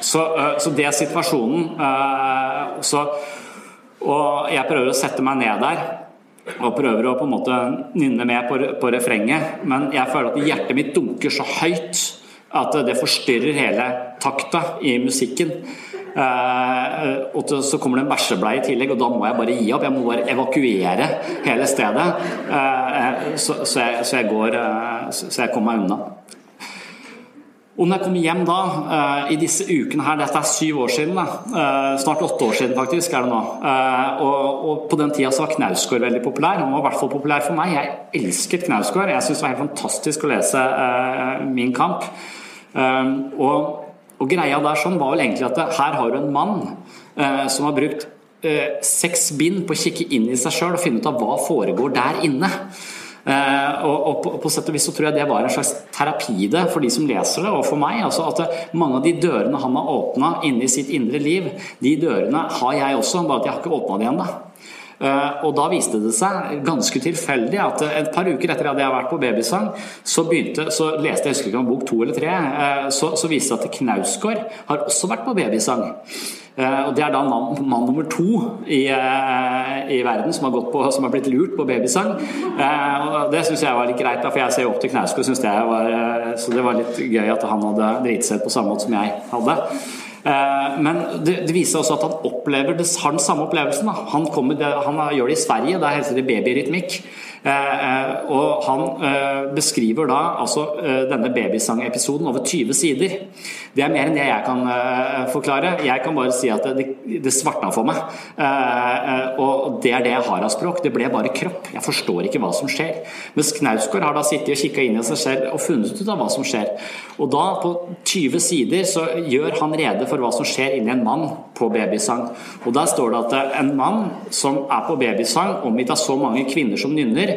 så, eh, så, det er situasjonen. Eh, så, og jeg prøver å sette meg ned der og prøver å på en måte nynne med på, på refrenget, men jeg føler at hjertet mitt dunker så høyt at det forstyrrer hele takta i musikken. Uh, og så kommer det en bæsjebleie i tillegg, og da må jeg bare gi opp. Jeg må bare evakuere hele stedet. Uh, så, så, jeg, så, jeg, går Så jeg kommer meg unna. Og når jeg kommer hjem da, i disse ukene her, dette er syv år siden, da, snart åtte år siden faktisk er det nå, og, og på den tida så var Knausgård veldig populær. Han var i hvert fall populær for meg. Jeg elsket Knausgård. Jeg syntes det var helt fantastisk å lese Min kamp. og og greia der sånn var vel egentlig at her har du en mann eh, som har brukt eh, seks bind på å kikke inn i seg sjøl og finne ut av hva foregår der inne. Eh, og, og på, på, sett og vis så tror jeg det var en slags terapi det for de som leser det, og for meg. altså at Mange av de dørene han har åpna inni sitt indre liv, de dørene har jeg også, bare at jeg har ikke åpna de ennå. Eh, og da viste det seg ganske tilfeldig at et par uker etter at jeg hadde vært på Babysang, så, begynte, så leste jeg husker ikke om bok to eller tre, eh, så, så viste det seg at Knausgård har også vært på Babysang. Og Det er da mann, mann nummer to i, i verden som har, på, som har, blitt lurt på babysang. Og Det syns jeg var litt greit, da, for jeg ser jo opp til Knausgård, så det var litt gøy at han hadde driti seg på samme måte som jeg hadde. Eh, men det, det, viser også at han opplever det, har den samme opplevelsen. Han, kommer, han, gjør det i Sverige, der helser det babyrytmikk. Eh, eh, og han beskriver da altså denne babysangepisoden over 20 sider. Det er mer enn det jeg kan forklare. Jeg kan bare si at det, det svartna for meg. Og det er det jeg har av språk. Det ble bare kropp. Jeg forstår ikke hva som skjer. Mens Knausgård har da sittet og kikka inn i seg selv og funnet ut av hva som skjer. Og da, på 20 sider, så gjør han rede for hva som skjer inni en mann på babysang. Og Der står det at en mann som er på babysang, omgitt av så mange kvinner som nynner,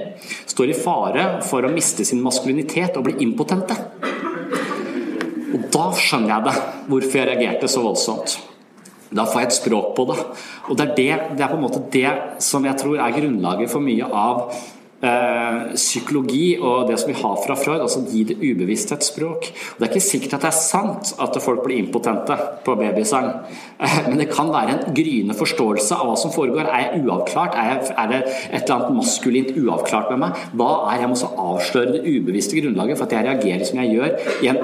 står i fare for å miste sin maskulinitet og bli impotente. Og Da skjønner jeg det, hvorfor jeg reagerte så voldsomt. Da får jeg et språk på det. Og det er, det, det er på en måte det som jeg tror er grunnlaget for mye av psykologi og det som vi har fra Freud, altså gi det ubevisste et språk. Det er ikke sikkert at det er sant at folk blir impotente på babysang, eh, men det kan være en gryende forståelse av hva som foregår. Er jeg uavklart? Er, jeg, er det et eller annet maskulint uavklart med meg? Hva er Jeg må så avsløre det ubevisste grunnlaget for at jeg reagerer som jeg gjør. I en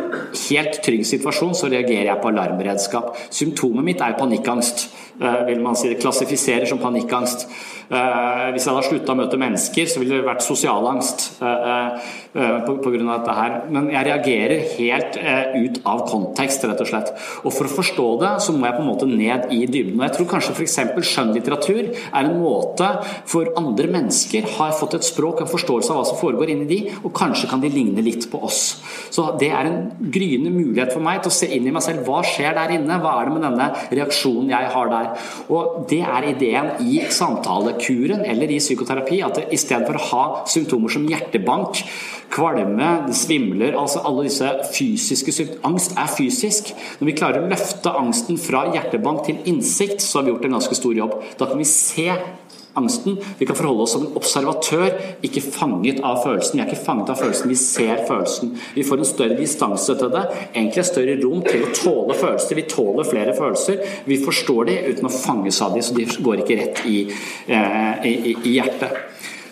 helt trygg situasjon så reagerer jeg på alarmberedskap. Symptomet mitt er panikkangst. Eh, vil man si det klassifiserer som panikkangst. Eh, hvis jeg hadde slutta å møte mennesker, så ville det vært sosialangst eh, pga. dette her. Men jeg reagerer helt ut av kontekst, rett og slett. Og for å forstå det, så må jeg på en måte ned i dybden. Og jeg tror kanskje f.eks. skjønnlitteratur er en måte for andre mennesker har fått et språk, en forståelse av hva som foregår inni de, og kanskje kan de ligne litt på oss. Så det er en gryende mulighet for meg til å se inn i meg selv. Hva skjer der inne? Hva er det med denne reaksjonen jeg har der? Og Det er ideen i samtalekuren eller i psykoterapi. At i stedet for å ha symptomer som hjertebank, kvalme, svimler, altså alle disse fysiske symptomer Angst er fysisk. Når vi klarer å løfte angsten fra hjertebank til innsikt, så har vi gjort en ganske stor jobb. Da kan vi se angsten. Vi kan forholde oss som en observatør, ikke fanget av følelsen. Vi er ikke fanget av følelsen, vi ser følelsen. Vi får en større distanse til det, egentlig større rom til å tåle følelser. Vi tåler flere følelser. Vi forstår de uten å fanges av de, så de går ikke rett i, eh, i, i hjertet.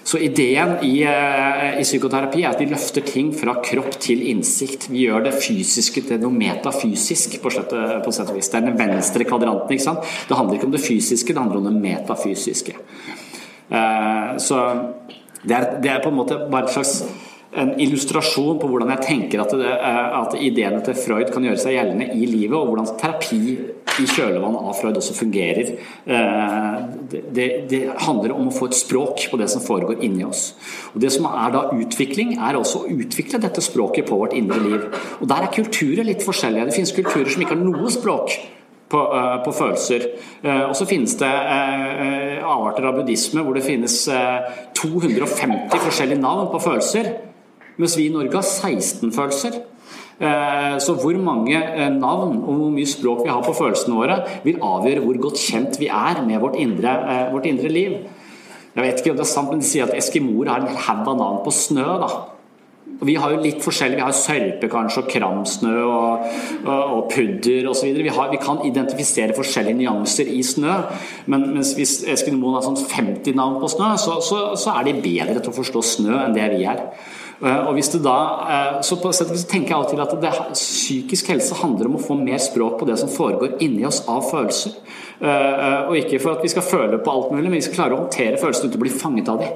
Så ideen i, eh, i, psykoterapi er at vi løfter ting fra kropp til innsikt. Vi gjør det fysiske til noe metafysisk, på sett, på sett og vis. Det er den venstre kvadranten. ikke sant? Det handler ikke om det fysiske, det handler om det metafysiske. Eh, så det er, det er på en måte bare et slags en illustrasjon på hvordan jeg tenker at, det, eh, at, ideene til Freud kan gjøre seg gjeldende i livet, og hvordan terapi i kjølvannet av Freud også fungerer. det, det, handler om å få et språk på det som foregår inni oss. Og Det som er da utvikling, er også å utvikle dette språket på vårt indre liv. Og Der er kulturer litt forskjellige. Det finnes kulturer som ikke har noe språk. På, uh, på, følelser. Uh, og så finnes det avarter av buddhisme hvor det finnes 250 forskjellige navn på følelser, mens vi i Norge har 16 følelser. Eh, så hvor mange eh, navn og hvor mye språk vi har på følelsene våre, vil avgjøre hvor godt kjent vi er med vårt indre, eh, vårt indre liv. Jeg vet ikke om det er sant, men de sier at eskimoer har en haug av navn på snø. da. Og vi har jo litt forskjellig. Vi har sørpe kanskje, og kramsnø og, og, og pudder osv. Vi, vi kan identifisere forskjellige nyanser i snø. Men mens hvis Eskimoen har sånn 50 navn på snø, så, så, så er de bedre til å forstå snø enn det vi er. Eh, og hvis du da, eh, så på sett tenker jeg alltid at det, Psykisk helse handler om å få mer språk på det som foregår inni oss av følelser. Eh, og ikke for at vi skal føle på alt mulig, men vi skal klare å håndtere følelsene uten å bli fanget av dem.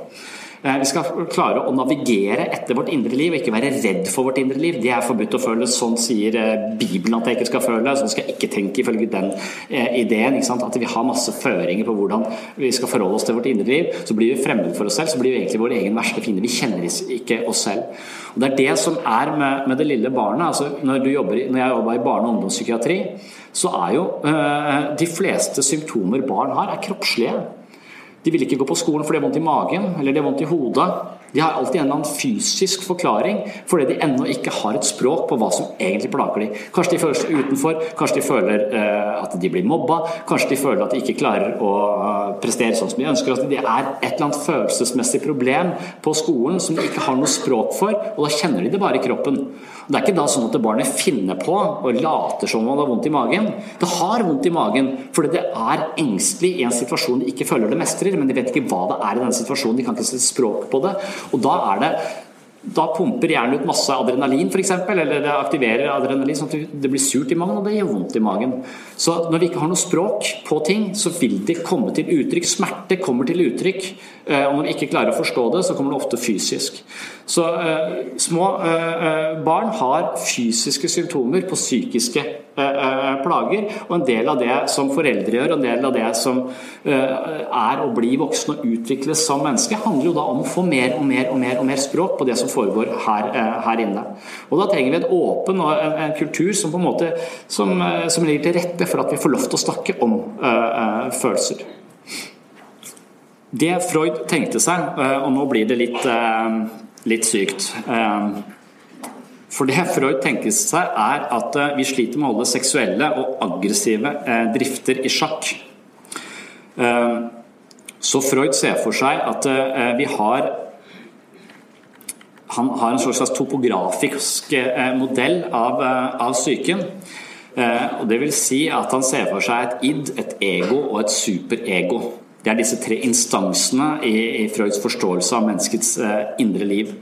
Eh, vi skal klare å navigere etter vårt indre liv og ikke være redd for vårt indre liv. Det er forbudt å føle. Sånn sier eh, Bibelen at jeg ikke skal føle. Sånn skal jeg ikke tenke ifølge den eh, ideen. At vi har masse føringer på hvordan vi skal forholde oss til vårt indre liv. Så blir vi fremmede for oss selv, så blir vi egentlig vår egen verste fiende. Vi kjenner ikke oss selv. Og Det er det som er med, med det lille barnet. Altså, når, jobber, når jeg jobba i barne- og ungdomspsykiatri, så er jo øh, de fleste symptomer barn har, er kroppslige. De vil ikke gå på skolen fordi de har vondt i magen eller de har vondt i hodet. De har alltid en eller annen fysisk forklaring fordi de ennå ikke har et språk på hva som egentlig plager dem. Kanskje de føler seg utenfor, kanskje de føler uh, at de blir mobba, kanskje de føler at de ikke klarer å uh, prestere sånn som de ønsker. At det er et eller annet følelsesmessig problem på skolen som de ikke har noe språk for, og da kjenner de det bare i kroppen. Det er ikke da sånn at barnet finner på og later som om det har vondt i magen. Det har vondt i magen fordi det er engstelig i en situasjon de ikke føler det mestrer, men de vet ikke hva det er i denne situasjonen, de kan ikke sette språk på det. Og da er det da pumper hjernen ut masse adrenalin, f.eks., eller det aktiverer adrenalin sånn at det blir surt i magen, og det gjør vondt i magen. Så når vi ikke har noe språk på ting, så vil det komme til uttrykk. Smerte kommer til uttrykk. Eh, og når vi ikke klarer å forstå det, så kommer det ofte fysisk. Så uh, små uh, barn har fysiske symptomer på psykiske plager. Og en del av det som foreldre gjør, og en del av det som er å bli voksen og utvikles som menneske, handler jo da om å få mer og mer og mer og mer språk på det som foregår her, her inne. Og da trenger vi et åpen og en, en kultur som på en måte som, som ligger til rette for at vi får lov til å snakke om følelser. Det Freud tenkte seg, og nå blir det litt litt sykt. Ehm, for det Freud tenker seg, er at eh, vi sliter med å holde seksuelle og aggressive eh, drifter i sjakk. Ehm, så Freud ser for seg at eh, vi har Han har en slags topografisk modell av, av psyken. Og det vil si at han ser for seg et id, et ego og et superego. Det er disse tre instansene i, i Freuds forståelse av menneskets eh, indre liv.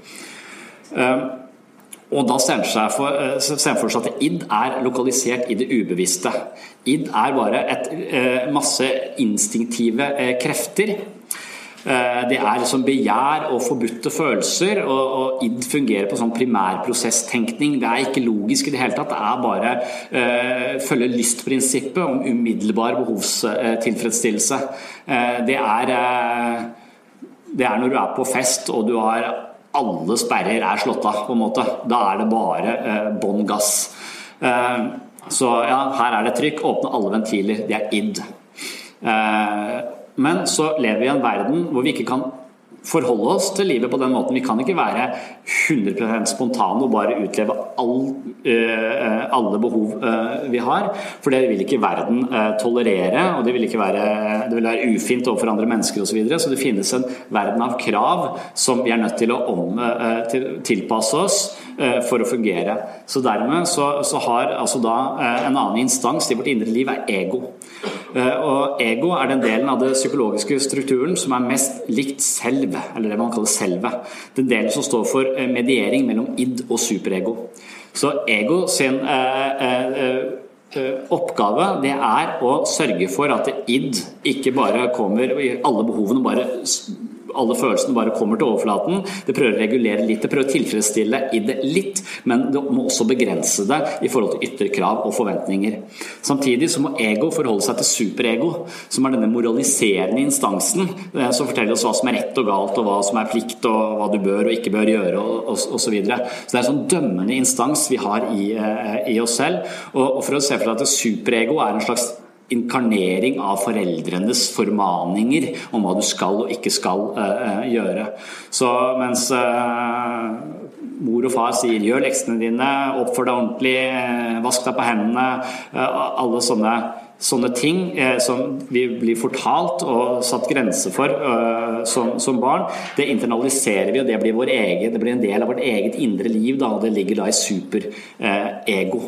Og da stemmer han for, eh, for seg at id er lokalisert i det ubevisste. Id er bare et, eh, masse instinktive eh, krefter det er som begjær og forbudte følelser, og, og id fungerer på sånn primærprosesstenkning. Det er ikke logisk i det hele tatt. Det er bare uh, følge lystprinsippet om umiddelbar behovstilfredsstillelse. Uh, det, uh, det er når du er på fest og du har alle sperrer er slått av, på en måte. Da er det bare eh, bånn gass. så ja, her er det trykk. Åpne alle ventiler. Det er id. Eh, men så lever vi i en verden hvor vi ikke kan forholde oss til livet på den måten. Vi kan ikke være 100 spontane og bare utleve all, uh, alle behov uh, vi har. For det vil ikke verden uh, tolerere, og det vil, være, det vil, være, ufint overfor andre mennesker osv. Så, så det finnes en verden av krav som vi er nødt til å om, til, tilpasse oss for å fungere. Så dermed så, så har altså da en annen instans i vårt indre liv er ego. Eh, og ego er den delen av det psykologiske strukturen som er mest likt selv, eller det man kaller selve. Den delen som står for eh, mediering mellom id og superego. Så ego sin eh, eh, oppgave det er å sørge for at id ikke bare kommer Alle behovene bare alle følelsene bare kommer til overflaten. Det prøver å regulere litt, det prøver å tilfredsstille i det litt, men det må også begrense det i forhold til ytre krav og forventninger. Samtidig så må ego forholde seg til superego, som er denne moraliserende instansen eh, som forteller oss hva som er rett og galt, og hva som er plikt, og hva du bør og ikke bør gjøre, og osv. Så, videre. så det er en sånn dømmende instans vi har i, eh, i oss selv. Og, og for å se for deg at superego er en slags inkarnering av foreldrenes formaninger om hva du skal og ikke skal uh, gjøre. Så mens uh, mor og far sier 'gjør leksene dine', 'oppfør deg ordentlig', 'vask deg på hendene', uh, alle sånne, sånne ting som vi blir fortalt og satt grenser for som, som, barn, det internaliserer vi, og det blir, egen, det blir en del av vårt eget indre liv. Da, og det ligger da i superego.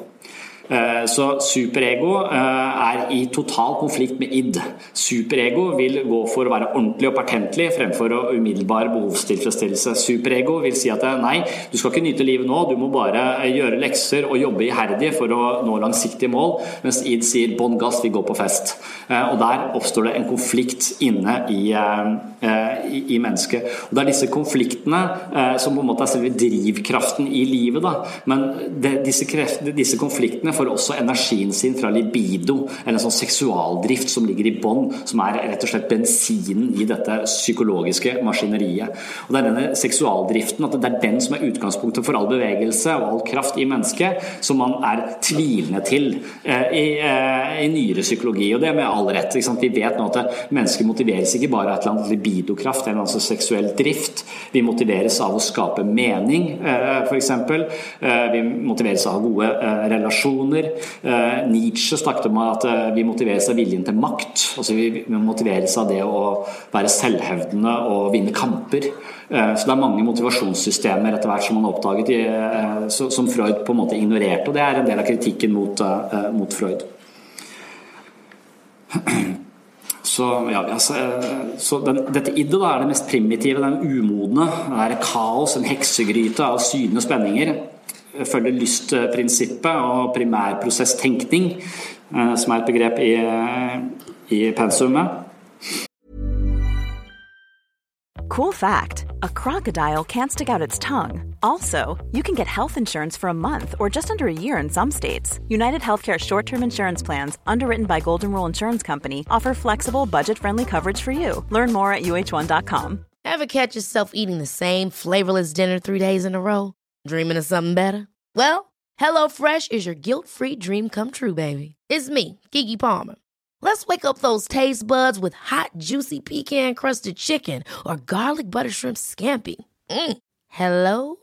Eh, så superego eh, er i total konflikt med id. Superego vil gå for å være ordentlig og patentlig fremfor å umiddelbar behovstilfredsstillelse. Superego vil si at eh, nei, du skal ikke nyte livet nå, du må bare gjøre lekser og jobbe iherdig for å nå langsiktige mål, mens id sier bånn gass, vi går på fest. Og Der oppstår det en konflikt inne i, i, i mennesket. Og Det er disse konfliktene som på en måte er selve drivkraften i livet. Da. Men det, disse, kreft, disse konfliktene får også energien sin fra libido, eller en sånn seksualdrift som ligger i bånn, som er rett og slett bensinen i dette psykologiske maskineriet. Og Det er denne seksualdriften, at det er den som er utgangspunktet for all bevegelse og all kraft i mennesket, som man er tvilende til eh, i, eh, i nyere psykologi. Og det med all rett. Vi vet nå at mennesker motiveres ikke bare av et eller annet libidokraft, en altså seksuell drift. Vi motiveres av å skape mening, eh, f.eks. Vi motiveres av gode relasjoner relasjoner. Eh, Nietzsche snakket om at eh, vi motiveres av viljen til makt. altså Vi motiveres av det å være selvhevdende og vinne kamper. Eh, så det er mange motivasjonssystemer etter hvert som man oppdaget som Freud på en måte ignorerte. Og det er en del av kritikken mot, mot Freud. Så, ja, altså, så den, dette iddet er det mest primitive, den umodne. Det er kaos, en heksegryte av sydende spenninger følger lystprinsippet og primærprosesstenkning, eh, som er et begrep i, i pensumet. Cool fact a crocodile can't stick out its tongue. Also, you can get health insurance for a month or just under a year in some states. United Healthcare short term insurance plans, underwritten by Golden Rule Insurance Company, offer flexible, budget friendly coverage for you. Learn more at uh1.com. Ever catch yourself eating the same flavorless dinner three days in a row? Dreaming of something better? Well, HelloFresh is your guilt-free dream come true, baby. It's me, Kiki Palmer. Let's wake up those taste buds with hot, juicy pecan-crusted chicken or garlic butter shrimp scampi. Mm. Hello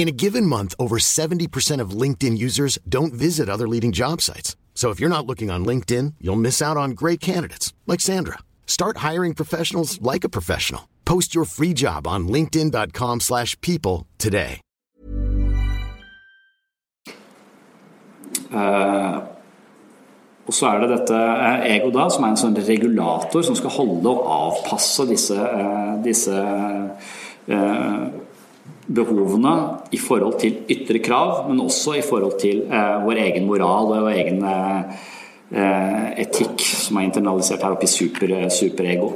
In a given month, over 70% of LinkedIn users don't visit other leading job sites. So if you're not looking on LinkedIn, you'll miss out on great candidates like Sandra. Start hiring professionals like a professional. Post your free job on linkedin.com/people today. Uh, og så er det dette uh, ego da, som er en sånn regulator som skal holde og avpasse disse, uh, disse behovene i forhold til ytre krav, men også i forhold til vår egen moral og vår egen etikk, som er internalisert her oppe i super, superego.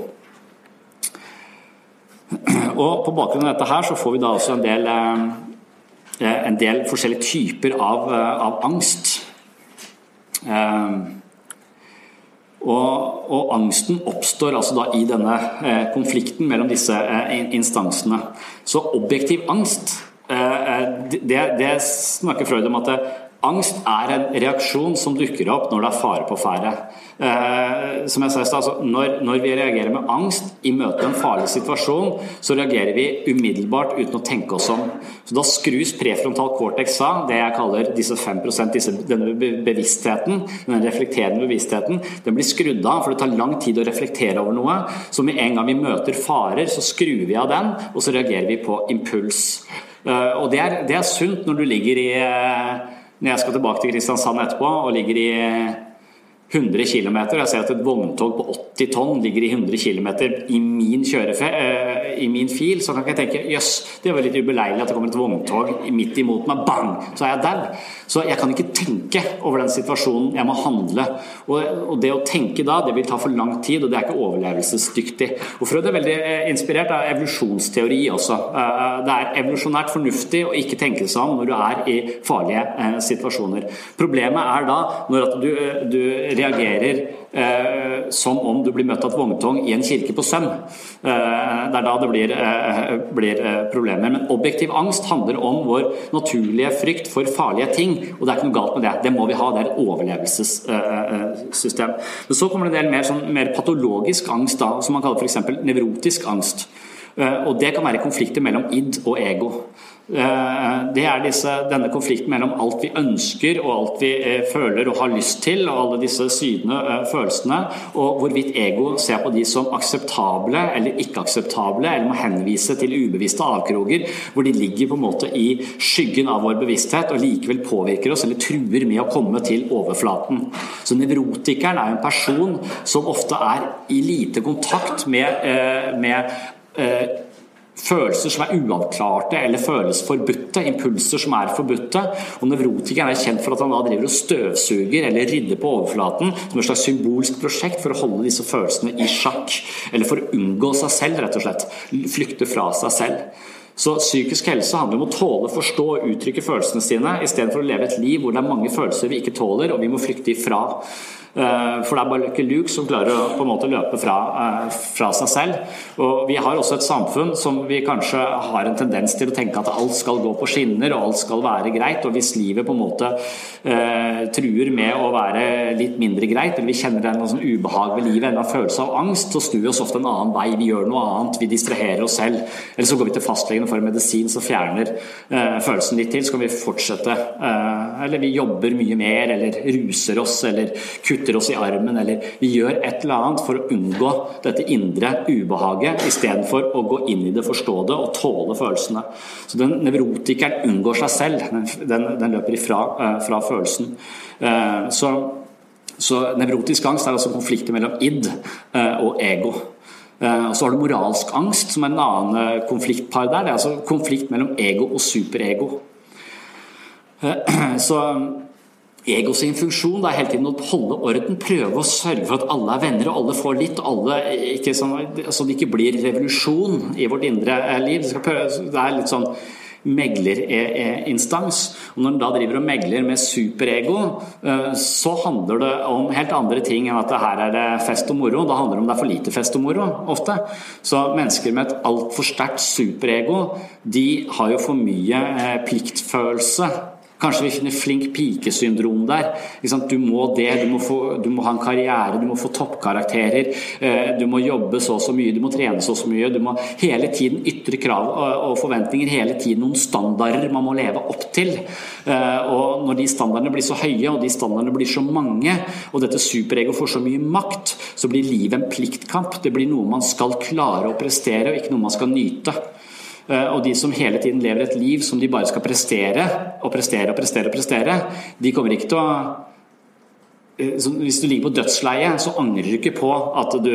(clears throat) Og på bakgrunn av dette her så får vi da også en del, en del forskjellige typer av, av angst. Ehm, og, og, angsten oppstår altså da i denne eh, konflikten mellom disse eh, instansene. Så objektiv angst, eh, det, det snakker Freud om at Angst er en reaksjon som dukker opp når det er fare på ferde. Eh, altså, når, når, vi reagerer med angst i møte med en farlig situasjon, så reagerer vi umiddelbart uten å tenke oss om. Så Da skrus prefrontal cortex av, det jeg kaller disse 5 disse, denne bevisstheten, den reflekterende bevisstheten, den blir skrudd av, for det tar lang tid å reflektere over noe. Så med en gang vi møter farer, så skrur vi av den, og så reagerer vi på impuls. Og det er, det er sunt når du ligger i Når jeg skal tilbake til Kristiansand etterpå og ligger i 100 km. Jeg ser at et vogntog på 80 tonn ligger i 100 km i min, uh, i min fil. Så kan jeg tenke jøss, det var litt ubeleilig at det kommer et vogntog midt imot meg. Bang! Så er jeg der. Så jeg kan ikke tenke over den situasjonen. Jeg må handle. Og, og, det å tenke da, det vil ta for lang tid, og det er ikke overlevelsesdyktig. Og Freud er veldig eh, inspirert av evolusjonsteori også. Uh, det er evolusjonært fornuftig å ikke tenke seg om når du er i farlige situasjoner. Problemet er da når at du, du reagerer eh, som om du blir møtt av et vogntog i en kirke på Søm. Eh, det er da det blir, eh, blir, eh, problemer. Men objektiv angst handler om vår naturlige frykt for farlige ting, og det er ikke noe galt med det. Det må vi ha, det er et overlevelsessystem. Men så kommer det en del mer, sånn, mer patologisk angst, da, som man kaller f.eks. nevrotisk angst. Eh, og det kan være konflikter mellom id og ego. Eh, det er disse, denne konflikten mellom alt vi ønsker og alt vi eh, føler og har lyst til, og alle disse sydende eh, følelsene, og hvorvidt ego ser på de som akseptable eller ikke-akseptable, eller må henvise til ubevisste avkroger, hvor de ligger på en måte i skyggen av vår bevissthet og likevel påvirker oss eller truer med å komme til overflaten. Så Nevrotikeren er en person som ofte er i lite kontakt med, med følelser som er uavklarte eller føles forbudte, impulser som er forbudte. Og Nevrotikeren er kjent for at han da driver og støvsuger eller rydder på overflaten som et slags symbolsk prosjekt for å holde disse følelsene i sjakk. Eller for å unngå seg selv, rett og slett. Flykte fra seg selv. Så psykisk helse handler om å tåle, forstå og uttrykke følelsene sine, istedenfor å leve et liv hvor det er mange følelser vi ikke tåler og vi må flykte ifra. Eh, for det er bare Lucky Luke som klarer å på en måte løpe fra, eh, fra, seg selv. Og Vi har også et samfunn som vi kanskje har en tendens til å tenke at alt skal gå på skinner og alt skal være greit. og Hvis livet på en måte eh, truer med å være litt mindre greit, eller vi kjenner en sånn ubehag ved livet, en følelse av angst, så snur vi oss ofte en annen vei. Vi gjør noe annet, vi distraherer oss selv. Eller så går vi til fastlegen og får medisin som fjerner eh, følelsen litt til. Så kan vi fortsette. Eh, eller vi jobber mye mer, eller ruser oss, eller kutter kutter oss i armen, eller vi gjør et eller annet for å unngå dette indre ubehaget, istedenfor å gå inn i det, forstå det og tåle følelsene. Så den nevrotikeren unngår seg selv. Den, den løper ifra uh, fra følelsen. Uh, så, så nevrotisk angst er altså konflikter mellom id uh, og ego. Og så har du moralsk angst, som er en annen konfliktpar der. Det er altså konflikt mellom ego og superego. (clears throat) Så ego sin funksjon det er hele tiden å holde orden, prøve å sørge for at alle er venner og alle får litt, alle ikke sånn, så det ikke blir revolusjon i vårt indre eh, liv. Prøve, det er litt sånn meglerinstans. Og Når en da driver og megler med superego, eh, så handler det om helt andre ting enn at det her er det fest og moro. Da handler det om det er for lite fest og moro, ofte. Så mennesker med et altfor sterkt superego, de har jo for mye eh, pliktfølelse Kanskje vi finner flink pike-syndrom der. Du må det, du må, få, du må, ha en karriere, du må få toppkarakterer. Eh, du må jobbe så og så mye, du må trene så og så mye. Du må hele tiden ytre krav og forventninger. Hele tiden noen standarder man må leve opp til. Eh, og når de standardene blir så høye og de standardene blir så mange, og dette superego får så mye makt, så blir livet en pliktkamp. Det blir noe man skal klare å prestere, og ikke noe man skal nyte. Eh, og de som hele tiden lever et liv som de bare skal prestere og prestere og prestere, og prestere, de kommer ikke til å eh, Hvis du ligger på dødsleiet, så angrer du ikke på at du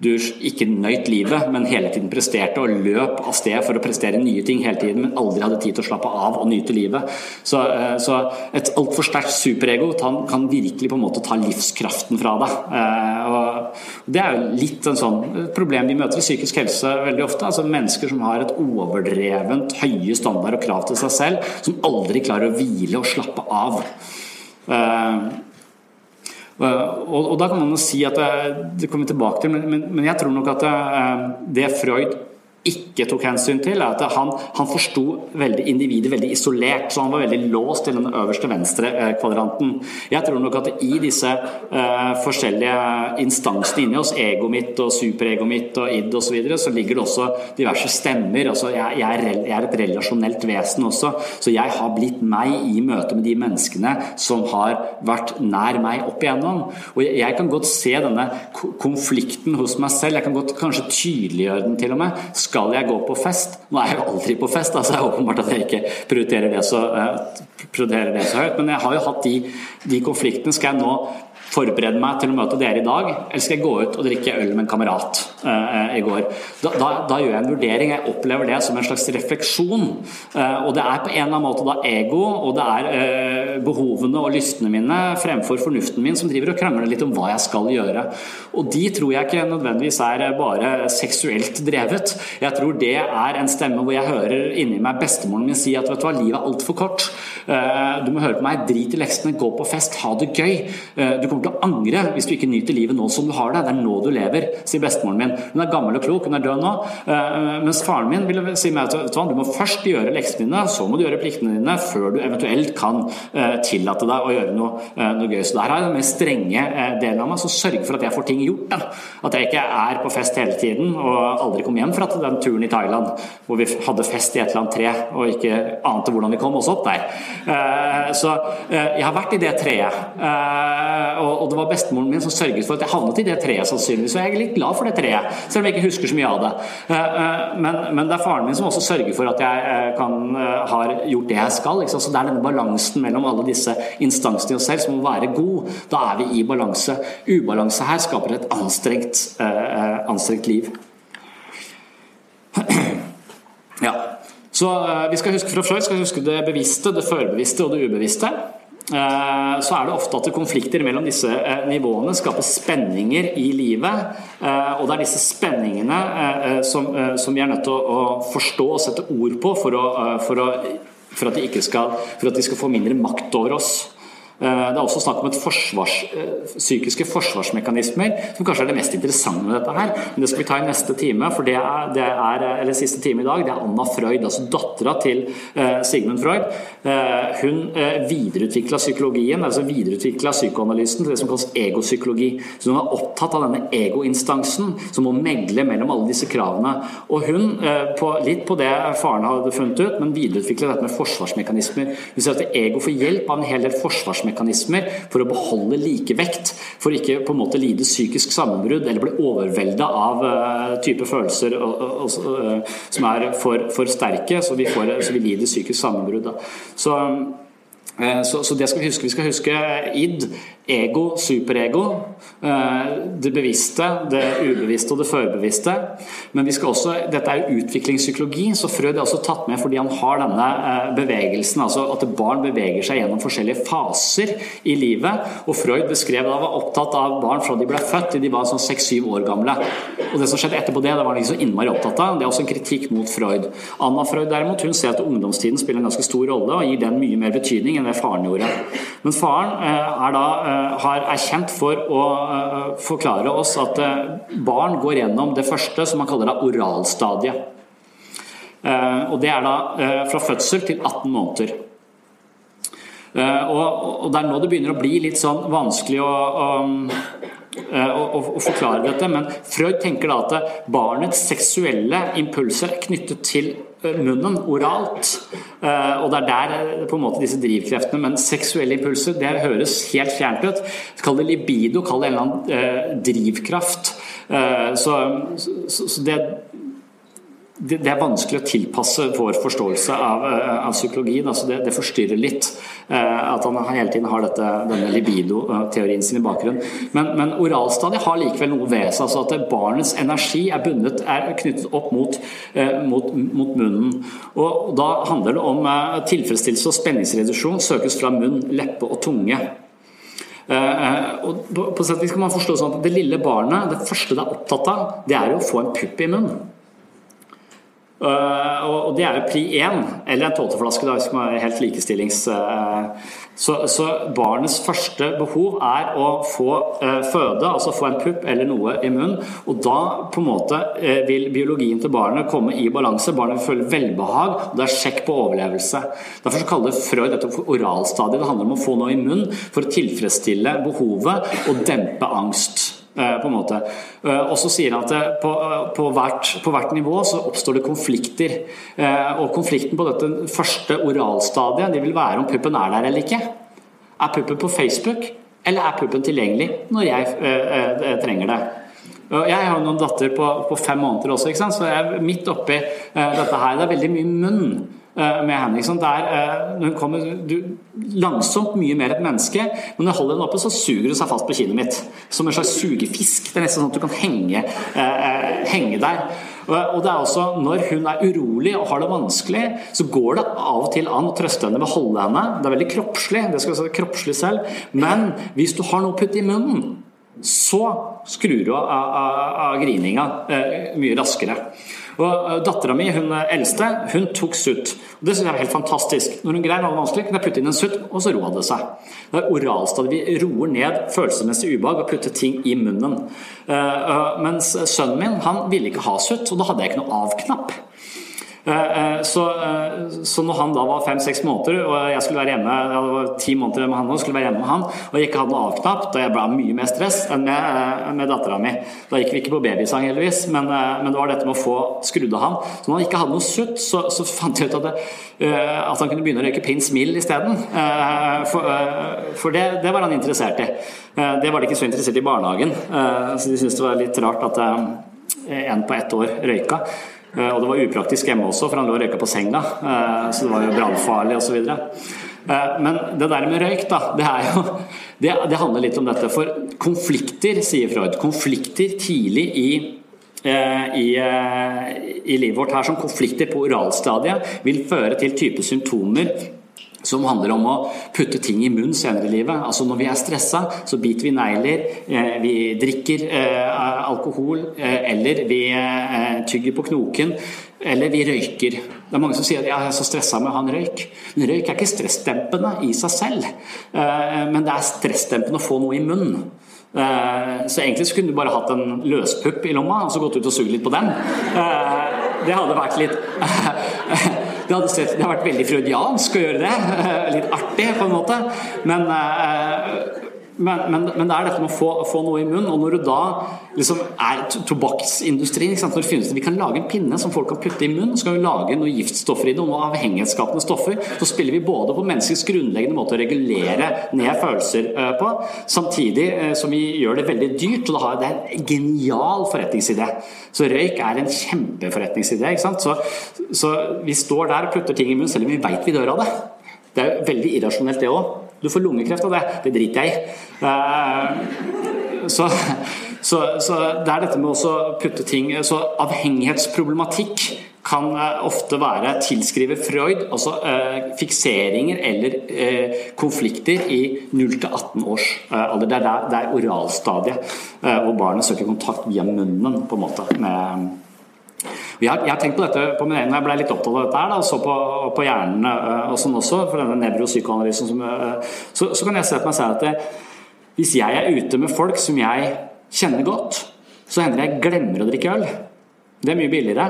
du ikke nøyt livet, men hele tiden presterte og løp av sted for å prestere nye ting hele tiden, men aldri hadde tid til å slappe av og nyte livet. Så, eh, så et altfor sterkt superego kan virkelig på en måte ta livskraften fra deg. Eh, og det er jo litt en sånn problem vi møter i psykisk helse veldig ofte. altså Mennesker som har et overdrevent høye standard og krav til seg selv, som aldri klarer å hvile og slappe av. Uh, og, og, da kan man jo si at det, det kommer tilbake til, men, men, men jeg tror nok at det, eh, det Freud ikke tok hensyn til, er at han, han forsto individet veldig isolert. Så han var veldig låst til den øverste venstre eh, kvadranten. Jeg tror nok at i disse uh, forskjellige instansene inni oss, ego mitt og superego mitt og id osv., så, videre, så ligger det også diverse stemmer. Altså, jeg, jeg, er, jeg, er, et relasjonelt vesen også, så jeg har blitt meg i møte med de menneskene som har vært nær meg opp igjennom. Og jeg, jeg kan godt se denne konflikten hos meg selv. Jeg kan godt kanskje tydeliggjøre den til og med skal jeg gå på fest? Nå er jeg jo aldri på fest, altså det er åpenbart at jeg ikke prioriterer det så, prioriterer det så høyt. Men jeg har jo hatt de, de konfliktene. Skal jeg nå forberede meg til å møte dere i dag, eller skal jeg gå ut og drikke øl med en kamerat uh, i går? Da, da, da, gjør jeg en vurdering. Jeg opplever det som en slags refleksjon. Uh, og det er på en eller annen måte da ego, og det er uh, behovene og lystene mine fremfor fornuften min som driver og krangler litt om hva jeg skal gjøre. Og de tror jeg ikke nødvendigvis er bare seksuelt drevet. Jeg tror det er en stemme hvor jeg hører inni meg bestemoren min si at vet du hva, livet er altfor kort. Du må høre på meg, drit i leksene, gå på fest, ha det gøy. Du kommer kommer til å angre hvis du ikke nyter livet nå som du har det. Det er nå du lever, sier bestemoren min. Hun er gammel og klok, hun er død nå. Uh, mens faren min ville si meg at du må først gjøre leksene dine, så må du gjøre pliktene dine, før du eventuelt kan uh, tillate deg å gjøre noe, noe gøy. Så der har jeg den mer strenge delen av meg som sørger for at jeg får ting gjort. Da. At jeg ikke er på fest hele tiden og aldri kom hjem fra den turen i Thailand hvor vi hadde fest i et eller annet tre og ikke ante hvordan vi kom oss opp der. Så jeg har vært i det treet. Og og det var bestemoren min som sørget for at jeg havnet i det treet, sannsynligvis. Så jeg er litt glad for det treet, selv om jeg ikke husker så mye av det. Eh, eh, men, men det er faren min som også sørger for at jeg eh, kan, har gjort det jeg skal. Så det er denne balansen mellom alle disse instansene i oss selv som må være god. Da er vi i balanse. Ubalanse her skaper et anstrengt, anstrengt liv. (clears throat) Ja. Så vi skal huske fra Freud skal huske det bevisste, det førbevisste og det ubevisste. Eh, så er det ofte at konflikter mellom disse eh, nivåene skaper spenninger i livet. Eh, og det er disse spenningene som, vi er nødt til å forstå og sette ord på for, å, for, å, for, at, de skal, for at de skal få mindre makt over oss. Eh, det er også snakk om et forsvars, eh, psykiske forsvarsmekanismer, som kanskje er det mest interessante med dette her. Men det skal vi ta i neste time, for det er, det er eller siste time i dag. Det er Anna Freud, altså dattera til Sigmund Freud. Hun videreutvikla psykologien, altså videreutvikla psykoanalysen til det som kalles egopsykologi. Så hun er opptatt av denne egoinstansen som må megle mellom alle disse kravene. Og hun, på, litt på det faren hadde funnet ut, men videreutvikler dette med forsvarsmekanismer. Hun sier at ego får hjelp av en hel del forsvarsmekanismer forsvarsmekanismer for å beholde likevekt, for ikke på en måte lide psykisk sammenbrudd eller bli overvelda av uh, type følelser og, og, og, som er for, for sterke, så vi, får, så vi lider psykisk sammenbrudd. Så, så, så, det skal vi huske. Vi skal huske id, ego, superego. Eh, det bevisste, det ubevisste og det førbevisste. Men vi skal også, dette er jo utviklingspsykologi, så Frød er også tatt med fordi han har denne eh, bevegelsen, altså at barn beveger seg gjennom forskjellige faser i livet. Og Freud beskrev da var opptatt av barn fra de ble født til de var sånn seks-syv år gamle. Og det som skjedde etterpå det, det var han ikke så innmari opptatt av. Det er også en kritikk mot Freud. Anna Freud derimot, hun ser at ungdomstiden spiller en ganske stor rolle og gir den mye mer betydning enn det faren gjorde. Men faren eh, er da, har, er for å forklare oss at eh, barn går gjennom det første som man kaller da oralstadiet. Eh, og det er da eh, fra fødsel til 18 måneder. Og det er nå det begynner å bli litt sånn vanskelig å, å, å forklare dette, men Freud tenker da at barnets seksuelle impulser er knyttet til munnen, oralt. Og det er der på en måte disse drivkreftene Men seksuelle impulser, det høres helt fjernt ut. Kall det libido, kall det en eller annen eh, drivkraft. Eh, så, så, så det det, er vanskelig å tilpasse vår forståelse av, eh, av psykologien. Altså det, det, forstyrrer litt uh, at han hele tiden har dette, denne libido-teorien sin i bakgrunnen. Men, men oralstadiet har likevel noe ved seg. altså At barnets energi er, bundet, er knyttet opp mot, uh, mot, mot, munnen. Og Da handler det om tilfredsstillelse og spenningsreduksjon søkes fra munn, leppe og tunge. og på, på sett kan man forstå sånn at Det lille barnet, det første det er opptatt av, det er å få en pupp i munnen. Uh, og det er jo pri 1, eller en tåteflaske, da, man er helt likestillings... Uh, så, så, barnets første behov er å få uh, føde, altså få en pupp eller noe i munnen. Og da på en måte vil biologien til barnet komme i balanse. Barnet vil føle velbehag, og det er sjekk på overlevelse. Derfor så kaller Freud dette for oralstadiet. Det handler om å få noe i munnen for å tilfredsstille behovet og dempe angst. Eh, på en måte. Eh, og så sier han at eh, på, på, hvert, på, hvert, nivå så oppstår det konflikter. Og konflikten på dette første oralstadiet det vil være om puppen er der eller ikke. Er puppen på Facebook, eller er puppen tilgjengelig når jeg trenger det? Jeg har noen datter på, på, fem måneder også, så jeg er midt oppi dette her. Det er veldig mye munn med henne. Liksom. Der, uh, hun kommer du, langsomt mye mer et menneske, men når jeg holder henne oppe, så suger hun seg fast på kinnet mitt. Som en slags sugefisk. Det er nesten sånn at du kan henge, henge der. Og det er også Når hun er urolig og har det vanskelig, så går det av og til an å trøste henne ved å holde henne. Det er veldig kroppslig, det skal være kroppslig selv. Men hvis du har noe å putte i munnen så skrur du av, av, av grininga eh, mye raskere. Og eh, Dattera mi, hun eldste, hun tok sutt. Og Det synes jeg er helt fantastisk. Når hun greier noe vanskelig, kan jeg putte inn en sutt, og så roer det seg. Det er oralstadiet. Vi roer ned følelsesmessig ubehag og putter ting i munnen. Uh, mens sønnen min han ville ikke ha sutt, og da hadde jeg ikke noe av-knapp. Eh, eh, så, eh, så når han da var fem-seks måneder, og jeg skulle være hjemme jeg var ti måneder med han og skulle være hjemme med han, og jeg ikke hadde noe avknapp, da jeg ble mye mer stress enn med, med dattera mi. Da gikk vi ikke på babysang, heldigvis, men, men, det var dette med å få skrudd av han. Så når han ikke hadde noe sutt, så, så fant jeg ut at, det, at, han kunne begynne å røyke pins Mill isteden. For, for det, det, var han interessert i. Det var de ikke så interessert i i barnehagen, så de syntes det var litt rart at en på ett år røyka. Eh, og det var upraktisk hjemme også, for han lå og røyka på senga, eh, så det var jo brannfarlig osv. Eh, men det der med røyk, da, det, jo, (laughs) det, det, handler litt om dette. For konflikter, sier Freud, konflikter tidlig i, i, i livet vårt her som konflikter på oralstadiet vil føre til type symptomer som handler om å putte ting i munnen senere i livet. Altså Når vi er stressa, så biter vi negler, eh, vi drikker eh, alkohol, eh, eller vi tygger på knoken, eller vi røyker. Det er mange som sier at jeg er så stressa med å ha en røyk. Men røyk er ikke stressdempende i seg selv, men det er stressdempende å få noe i munnen. Så egentlig så kunne du bare hatt en løspupp i lomma og så gått ut og sugd litt på den. Det hadde vært litt (laughs) Det hadde, sett, det hadde vært veldig freudiansk å gjøre det. (laughs) Litt artig, på en måte. Men eh, men, men, men, det er dette med å få, få, noe i munnen. Og når du da liksom er tobakksindustrien Når det finnes det, Vi kan lage en pinne som folk kan putte i munnen, så kan vi lage noen giftstoffer i det, og noen avhengighetsskapende stoffer. Så spiller vi både på menneskets grunnleggende måte å regulere ned følelser eh, på, samtidig eh, som vi gjør det veldig dyrt. Og det er en genial forretningsidé. Så røyk er en kjempeforretningsidé. ikke sant? Så, så vi står der og putter ting i munnen, selv om vi veit vi dør av det. Det er veldig irrasjonelt, det òg. Du får lungekreft av det. Det driter jeg i. Uh, så, så, så, det er dette med å putte ting Så avhengighetsproblematikk kan eh, ofte være tilskrive Freud, altså uh, fikseringer eller uh, konflikter i 0-18 års alder. Det er, der, det er oralstadiet, hvor barnet søker kontakt via munnen på en måte med jeg jeg har, tenkt på dette på min egen, jeg ble litt opptatt av dette her, da, så på, på hjernen eh, og sånn også, for denne nevropsykoanalysen, som, eh, så, så, kan jeg se på meg selv at det, hvis jeg er ute med folk som jeg kjenner godt, så hender det jeg glemmer å drikke øl. Det er mye billigere.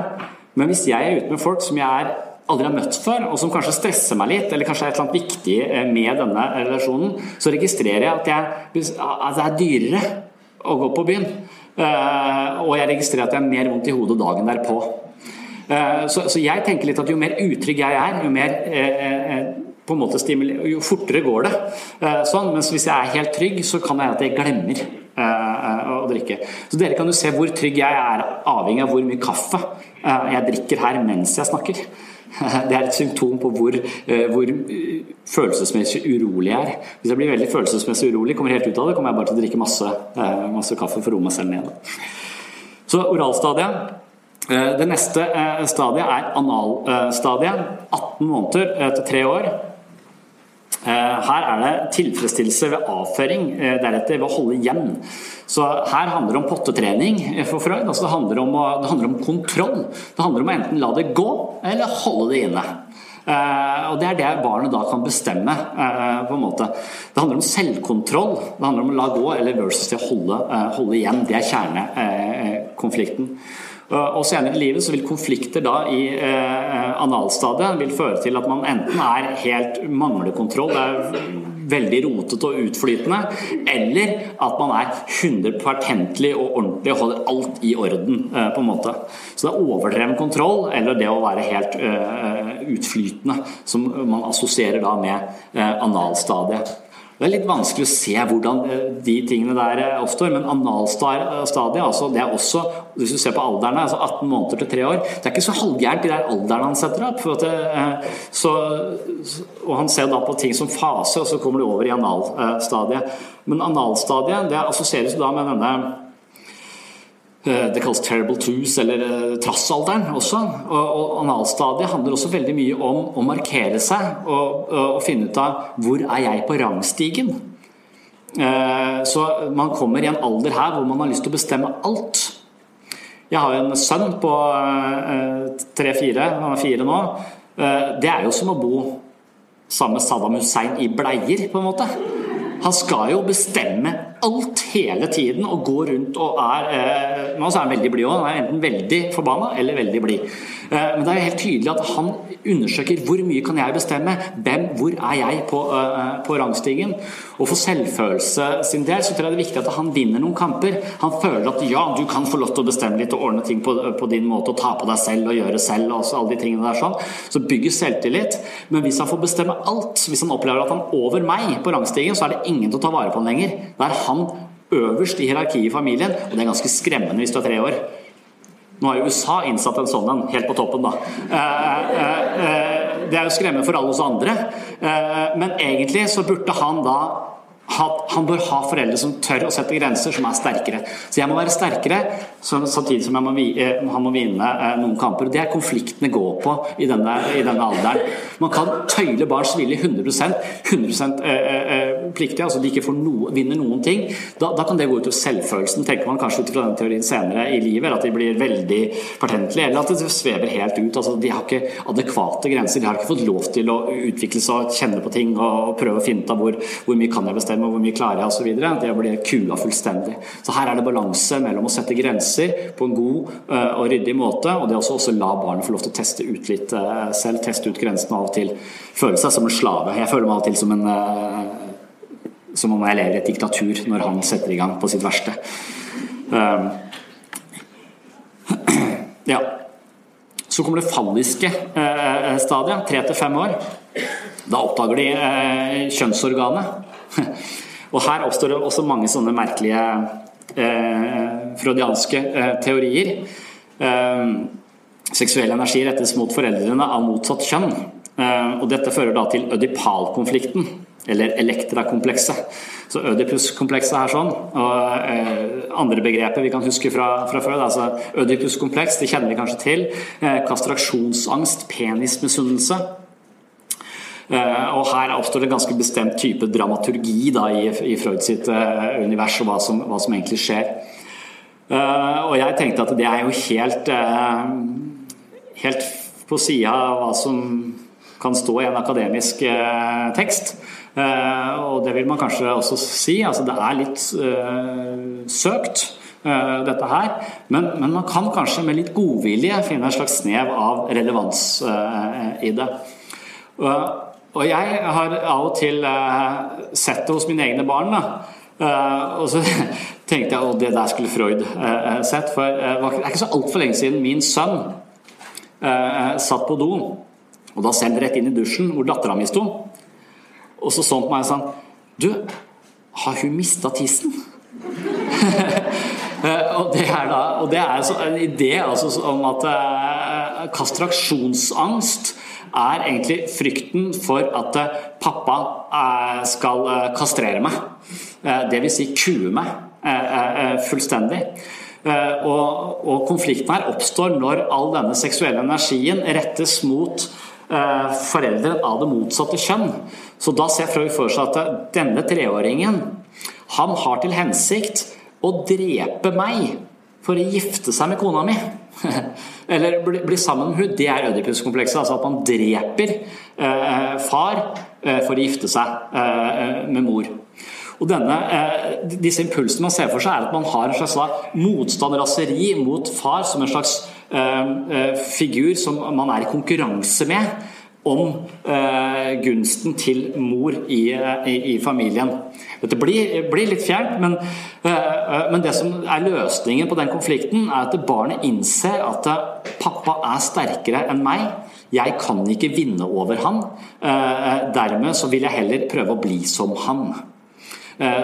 Men hvis jeg er ute med folk som jeg aldri har møtt før, og som kanskje stresser meg litt, eller kanskje er et eller annet viktig eh, med denne relasjonen, så registrerer jeg at, jeg, at det er dyrere å gå på byen. Eh, og jeg registrerer at jeg har mer vondt i hodet dagen derpå. Eh, så, så, jeg tenker litt at jo mer utrygg jeg er, jo mer eh, på en måte jo fortere går det. Sånn, mens hvis jeg er helt trygg, så kan det hende at jeg glemmer å drikke. Så dere kan jo se hvor trygg jeg er, avhengig av hvor mye kaffe jeg drikker her mens jeg snakker. (laughs) Det er et symptom på hvor, eh, hvor, eh, følelsesmessig urolig jeg er. Hvis jeg blir veldig følelsesmessig urolig, kommer helt ut av det, kommer jeg bare til å drikke masse, eh, masse kaffe for å roe meg selv ned. Så oralstadiet. Det neste stadiet er analstadiet. 18 måneder til tre år. Her er det tilfredsstillelse ved avføring, deretter ved å holde igjen. Så her handler det om pottetrening for Freud. Altså det, handler om, det handler om kontroll. Det handler om å enten la det gå eller holde det inne. Uh, og Det er det barnet da kan bestemme. Uh, på en måte. Det handler om selvkontroll. Det handler om å la gå eller versus til å holde, uh, holde igjen. Det er kjernekonflikten. Og senere i livet så vil konflikter da i analstadiet vil føre til at man enten er helt mangler kontroll, det er veldig rotete og utflytende, eller at man er 100 pertentlig og ordentlig og holder alt i orden. Eh, på en måte. Så det er overdreven kontroll eller det å være helt utflytende som man assosierer da med analstadiet. Det er litt vanskelig å se hvordan eh, de tingene der eh, oppstår, men analstadiet, altså det er også Hvis du ser på alderen, altså 18 måneder til 3 år Det er ikke så halvgærent, i den alderen han setter opp. Det, eh, så, og han ser da på ting som fase, og så kommer du over i analstadiet. Men analstadiet det assosieres da med denne det kalles terrible twos, eller trassalderen også. Og, analstadiet handler også veldig mye om å markere seg og, og, finne ut av hvor er jeg på rangstigen. Så man kommer i en alder her hvor man har lyst til å bestemme alt. Jeg har en sønn på tre-fire, han er fire nå. Det er jo som å bo sammen med Saddam Hussein i bleier, på en måte. Han skal jo bestemme alt hele tiden og går rundt og er eh, Nå er han veldig blid òg. Han er enten veldig forbanna eller veldig blid. Eh, men det er helt tydelig at han undersøker hvor mye kan jeg bestemme, hvem, hvor er jeg på, eh, på rangstigen. Og for selvfølelse sin del så tror jeg det er viktig at han vinner noen kamper. Han føler at ja, du kan få lov til å bestemme litt og ordne ting på, på din måte og ta på deg selv og gjøre selv og alle de tingene der sånn. Så bygger selvtillit. Men hvis han får bestemme alt, hvis han opplever at han er over meg på rangstigen, så er det ingen til å ta vare på han lenger. Det er han øverst i hierarkiet i familien, og det er ganske skremmende hvis du er tre år. Nå har jo USA innsatt en sånn en, helt på toppen, da. Eh, eh, eh, det er jo skremmende for alle oss andre. Men egentlig så burde han da han bør ha foreldre som tør å sette grenser, som er sterkere. Så jeg må være sterkere, samtidig som må, eh, han må vinne eh, noen kamper. Det er konfliktene går på i denne, i denne alderen. Man kan tøyle barns vilje 100 100 pliktig, altså de ikke noe, vinner noen ting. Da, da, kan det gå ut over selvfølelsen, tenker man kanskje ut fra den teorien senere i livet. At de blir veldig pertentlige, eller at det svever helt ut. Altså, de har ikke adekvate grenser. De har ikke fått lov til å utvikle seg og kjenne på ting og prøve å finne ut av hvor, hvor mye kan jeg bestemme hvor mye klarer jeg osv. Det blir kua fullstendig. Så her er det balanse mellom å sette grenser på en god uh, og ryddig måte, og det er også, også la barnet få lov til å teste ut litt uh, selv. Teste ut grensene av og til. Føle seg som en slave. Jeg føler meg av og til som en uh, som om jeg lever i et diktatur når han setter i gang på sitt verste. ja. Så kommer det falliske stadiet, tre til fem år. Da oppdager de kjønnsorganet. (laughs) Og her oppstår det også mange sånne merkelige eh, freudianske eh, teorier. Eh, seksuell energi rettes mot foreldrene av motsatt kjønn. Eh, og dette fører da til ødipalkonflikten, eller elektrakomplekset. Så ødipuskomplekset er sånn. Og eh, andre begreper vi kan huske fra, fra før. Altså ødipuskompleks, det kjenner vi kanskje til. Eh, kastraksjonsangst, penismisunnelse. Eh, og her oppstår det en ganske bestemt type dramaturgi da, i, i Freud sitt uh, univers, og hva som, hva som egentlig skjer. Uh, og jeg tenkte at det er jo helt, uh, helt på sida av hva som kan stå i en akademisk tekst. Og det vil man kanskje også si. Altså det er litt søkt. dette her, men, men, man kan kanskje med litt godvilje finne en slags snev av relevans i det. Og jeg har av og til sett det hos mine egne barn. Og så (laughs) tenkte jeg at det der skulle Freud sett. For det er ikke så altfor lenge siden min sønn satt på do, og da selv rett inn i dusjen hvor dattera mi sto. Og så så han på meg og sa Du, har hun mista tissen? (laughs) og det er da og det er en idé altså, om at kastraksjonsangst er egentlig frykten for at eh, pappa eh, skal eh, kastrere meg. Dvs. Si kue meg fullstendig. Og, og konflikten her oppstår når all denne seksuelle energien rettes mot foreldre av det motsatte kjønn. Så da ser Freud for seg at denne treåringen han har til hensikt å drepe meg for å gifte seg med kona mi. (laughs) Eller bli, bli sammen med henne. Det er Ødipus-komplekset. Altså at man dreper eh, far eh, for å gifte seg eh, med mor. Og denne, eh, Disse impulsene man ser for seg, er at man har en slags motstand, raseri, mot far som en slags eh, eh, figur som man er i konkurranse med om gunsten til mor i, i, i familien. Dette blir, blir litt fjernt, men, eh, eh, men, det som er løsningen på den konflikten, er at barnet innser at eh, pappa er sterkere enn meg. Jeg kan ikke vinne over han. Dermed så vil jeg heller prøve å bli som han.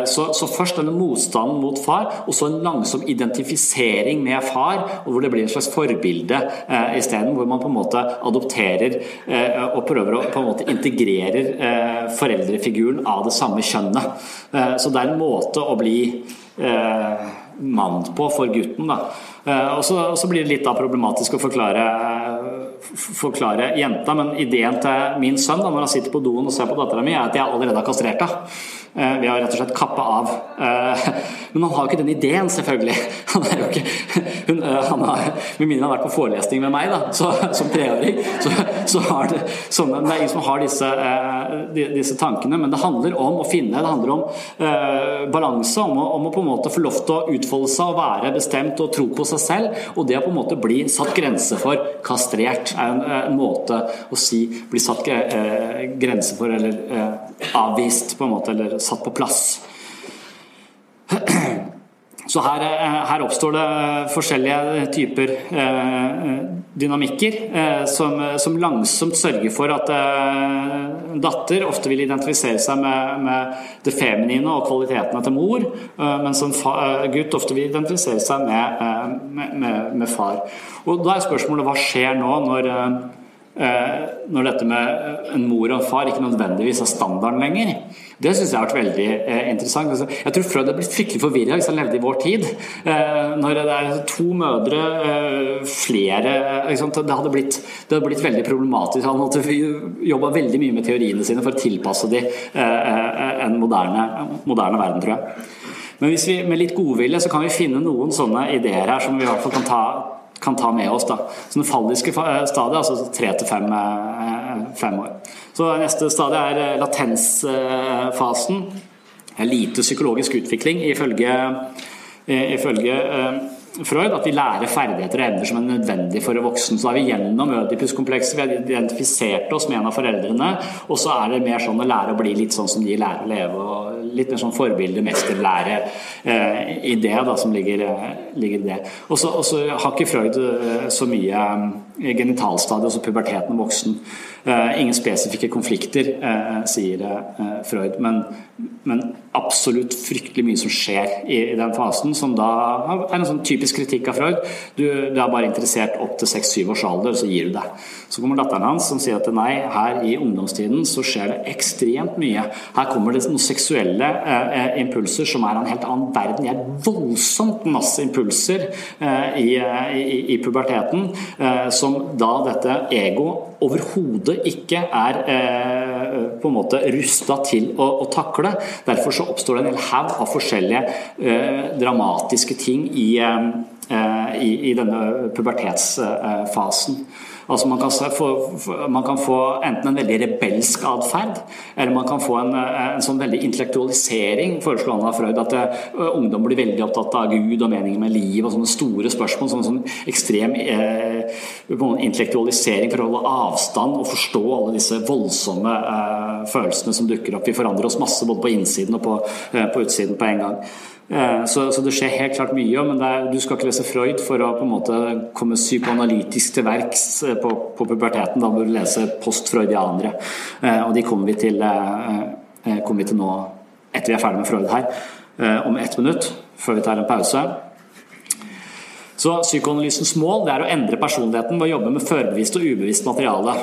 Så, så, først denne motstanden mot far, og så en langsom identifisering med far, hvor det blir en slags forbilde eh, isteden. Hvor man på en måte adopterer eh, og prøver å på en måte integrerer eh, foreldrefiguren av det samme kjønnet. Eh, så det er en måte å bli eh, mann på for gutten. da. Eh, og så, blir det litt da problematisk å forklare, forklare jenta, men ideen til min sønn da, når han sitter på doen og ser på dattera mi, er at jeg allerede har kastrert henne. Eh, vi har rett og slett kappa av. Eh, (laughs) men han har jo ikke den ideen, selvfølgelig. (laughs) Han er jo ikke hun, han har, Med mindre han har vært på forelesning med meg da, så, som treåring, så, så har det sånne, det er ingen som har disse, disse, tankene. Men det handler om å finne, det handler om balanse, om om å, på en måte få lov til å utfolde seg og være bestemt og tro på seg selv. Og det å på en måte bli satt grense for kastrert er en, en måte å si bli satt eh, grense for, eller eh, avvist, på en måte, eller satt på plass. Så her, eh, her, oppstår det forskjellige typer eh, dynamikker eh, som, som, langsomt sørger for at datter ofte vil identifisere seg med, med, det feminine og kvalitetene til mor, mens en gutt ofte vil identifisere seg med, med, med far. Og Da er spørsmålet hva skjer nå når når dette med en mor og en far ikke nødvendigvis er standarden lenger. Det syns jeg har vært veldig eh, interessant. Altså, jeg tror Freud hadde blitt fryktelig forvirra hvis han levde i vår tid. Når det er to mødre, flere det hadde, blitt, det hadde blitt veldig problematisk. Han hadde jobba veldig mye med teoriene sine for å tilpasse de en moderne, moderne verden, tror jeg. Men hvis vi med litt godvilje så kan vi finne noen sånne ideer her som vi i hvert fall kan ta kan ta med oss. da. Så det falliske eh, stadiet, altså tre til fem, eh, fem, år. Så Neste stadie er eh, latensfasen. Lite psykologisk utvikling ifølge, ifølge Freud at vi lærer ferdigheter og evner som er nødvendig for en voksen. Så er vi gjennom Ødipus-komplekset, vi har identifisert oss med en av foreldrene, og så er det mer sånn å lære å bli litt sånn som de lærer å leve. og litt mer sånn forbilde, mesterlære eh, i det da, som ligger, eh, ligger i det. Og så har ikke Freud eh, så mye genitalstadiet, altså puberteten og voksen. Ingen spesifikke konflikter, sier Freud, men, men, absolutt fryktelig mye som skjer i, i, den fasen, som da er en sånn typisk kritikk av Freud. Du, du er bare interessert opp til 6-7 års alder, så gir du deg. Så kommer datteren hans som sier at nei, her i ungdomstiden så skjer det ekstremt mye. Her kommer det noen seksuelle eh, impulser som er en helt annen verden. Jeg er voldsomt masse impulser eh, i, i, i, puberteten eh, som da dette ego overhodet ikke er eh, på en måte rusta til å, å, takle. Derfor så oppstår det en hel haug av forskjellige eh, dramatiske ting i, eh, i, i denne pubertetsfasen. Altså man kan, få, man kan, få, enten en veldig rebelsk atferd, eller man kan få en, en, sånn veldig intellektualisering, foreslo Anna Freud. At uh, ungdom blir veldig opptatt av Gud og meningen med liv og sånne store spørsmål. Sånn, sånn ekstrem eh, intellektualisering for å holde avstand og forstå alle disse voldsomme eh, følelsene som dukker opp. Vi forandrer oss masse både på innsiden og på, på utsiden på en gang. Eh, så, så, det skjer helt klart mye, men er, du skal ikke lese Freud for å på en måte komme psykoanalytisk til verks eh, på, på puberteten. Da må du lese post-freudianere. og de kommer vi, til, kommer vi til nå etter vi er ferdig med Freud her, om ett minutt, før vi tar en pause. Så Psykoanalysens mål er å endre personligheten ved å jobbe med førbevisst og ubevisst materiale.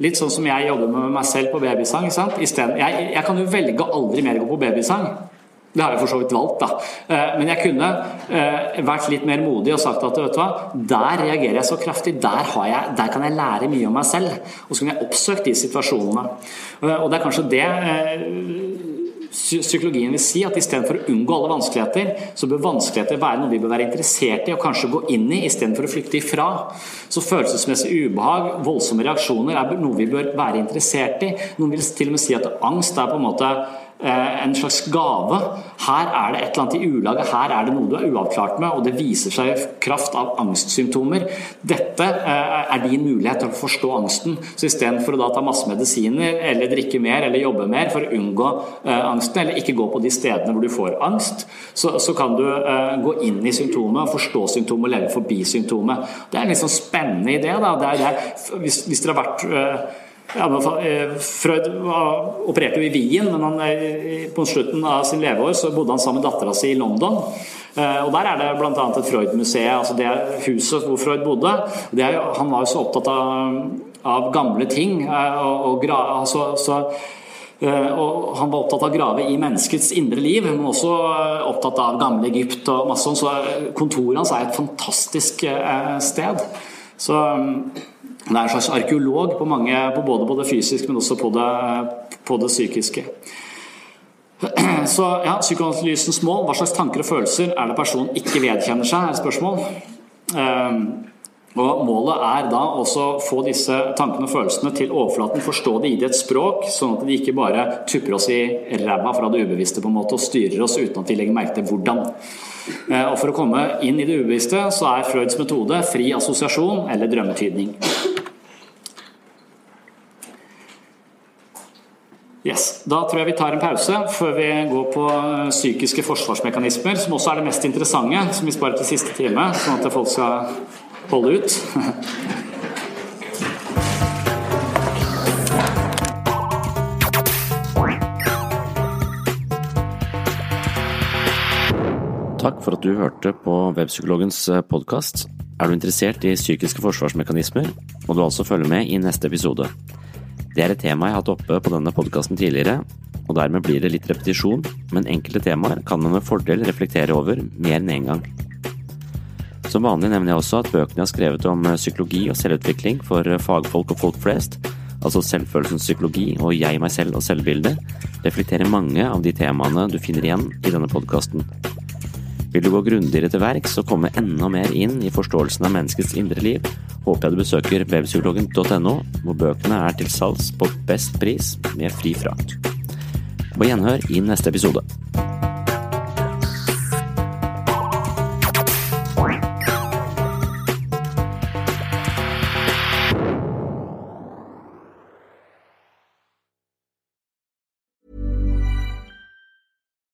Litt sånn som jeg jobber med meg selv på babysang. Jeg, jeg, kan jo velge å aldri mer gå på babysang. Det har jeg for så vidt valgt, da. Eh, men jeg kunne eh, vært litt mer modig og sagt at vet du hva, der reagerer jeg så kraftig. Der, jeg, der kan jeg lære mye om meg selv. Og så kunne jeg oppsøkt de situasjonene. Eh, og det er kanskje det psykologien vil si at istedenfor å unngå alle vanskeligheter, så bør vanskeligheter være noe vi bør være interessert i og kanskje gå inn i istedenfor å flykte ifra. Så følelsesmessig ubehag, voldsomme reaksjoner er noe vi bør være interessert i. Noen vil til og med si at angst er på en måte en slags gave. Her er det et eller annet i ulaget, her er det noe du er uavklart med, og det viser seg i kraft av angstsymptomer. Dette eh, er din mulighet til å forstå angsten. Så istedenfor å da ta masse medisiner eller drikke mer eller jobbe mer for å unngå eh, angsten, eller ikke gå på de stedene hvor du får angst, så, så kan du gå inn i symptomet, forstå symptomet og leve forbi symptomet. Det er en litt sånn spennende idé. Da. Det er, det er, hvis, hvis dere har vært ja, Freud opererte jo i Wien, men han, på slutten av sin leveår så bodde han sammen med dattera si i London. Og Der er det bl.a. et Freud-museum, altså det huset hvor Freud bodde. Er, han var jo så opptatt av, av gamle ting. og, og altså, så Eh, og han var opptatt av å grave i menneskets indre liv, men også eh, opptatt av gamle Egypt og masse sånt, Så eh, kontoret hans er et fantastisk sted. Så det er en slags arkeolog på, mange, på både, både fysisk, men også på det, på det psykiske. Så ja, Psykoanalysens mål, hva slags tanker og følelser er det personen ikke vedkjenner seg, er et spørsmål. Og Målet er da også å få disse tankene og følelsene til overflaten, forstå det i det et språk, sånn at de ikke bare tupper oss i ræva fra det ubevisste på en måte og styrer oss uten at vi legger merke til hvordan. Eh, og For å komme inn i det ubevisste så er Freuds metode fri assosiasjon eller drømmetydning. Yes. Da tror jeg vi tar en pause før vi går på eh, psykiske forsvarsmekanismer, som også er det mest interessante, som vi sparer til siste time, sånn at folk skal holde ut. (laughs) Takk for at du hørte på Webpsykologens eh, podkast. Er du interessert i psykiske forsvarsmekanismer, må du altså følge med i neste episode. Det er et tema jeg har hatt oppe på denne podkasten tidligere, og dermed blir det litt repetisjon, men enkelte temaer kan man med fordel reflektere over mer enn én en gang. Som vanlig nevner jeg også at bøkene jeg har skrevet om eh, psykologi og selvutvikling for eh, fagfolk og folk flest, altså selvfølelsens psykologi og jeg, meg selv og selvbildet, reflekterer mange av de temaene du finner igjen i denne podkasten. Vil du gå grundigere til verks og komme enda mer inn i forståelsen av menneskets indre liv, håper jeg du besøker babypsykologen.no, hvor bøkene er til salgs på best pris med fri frakt. På gjenhør i neste episode.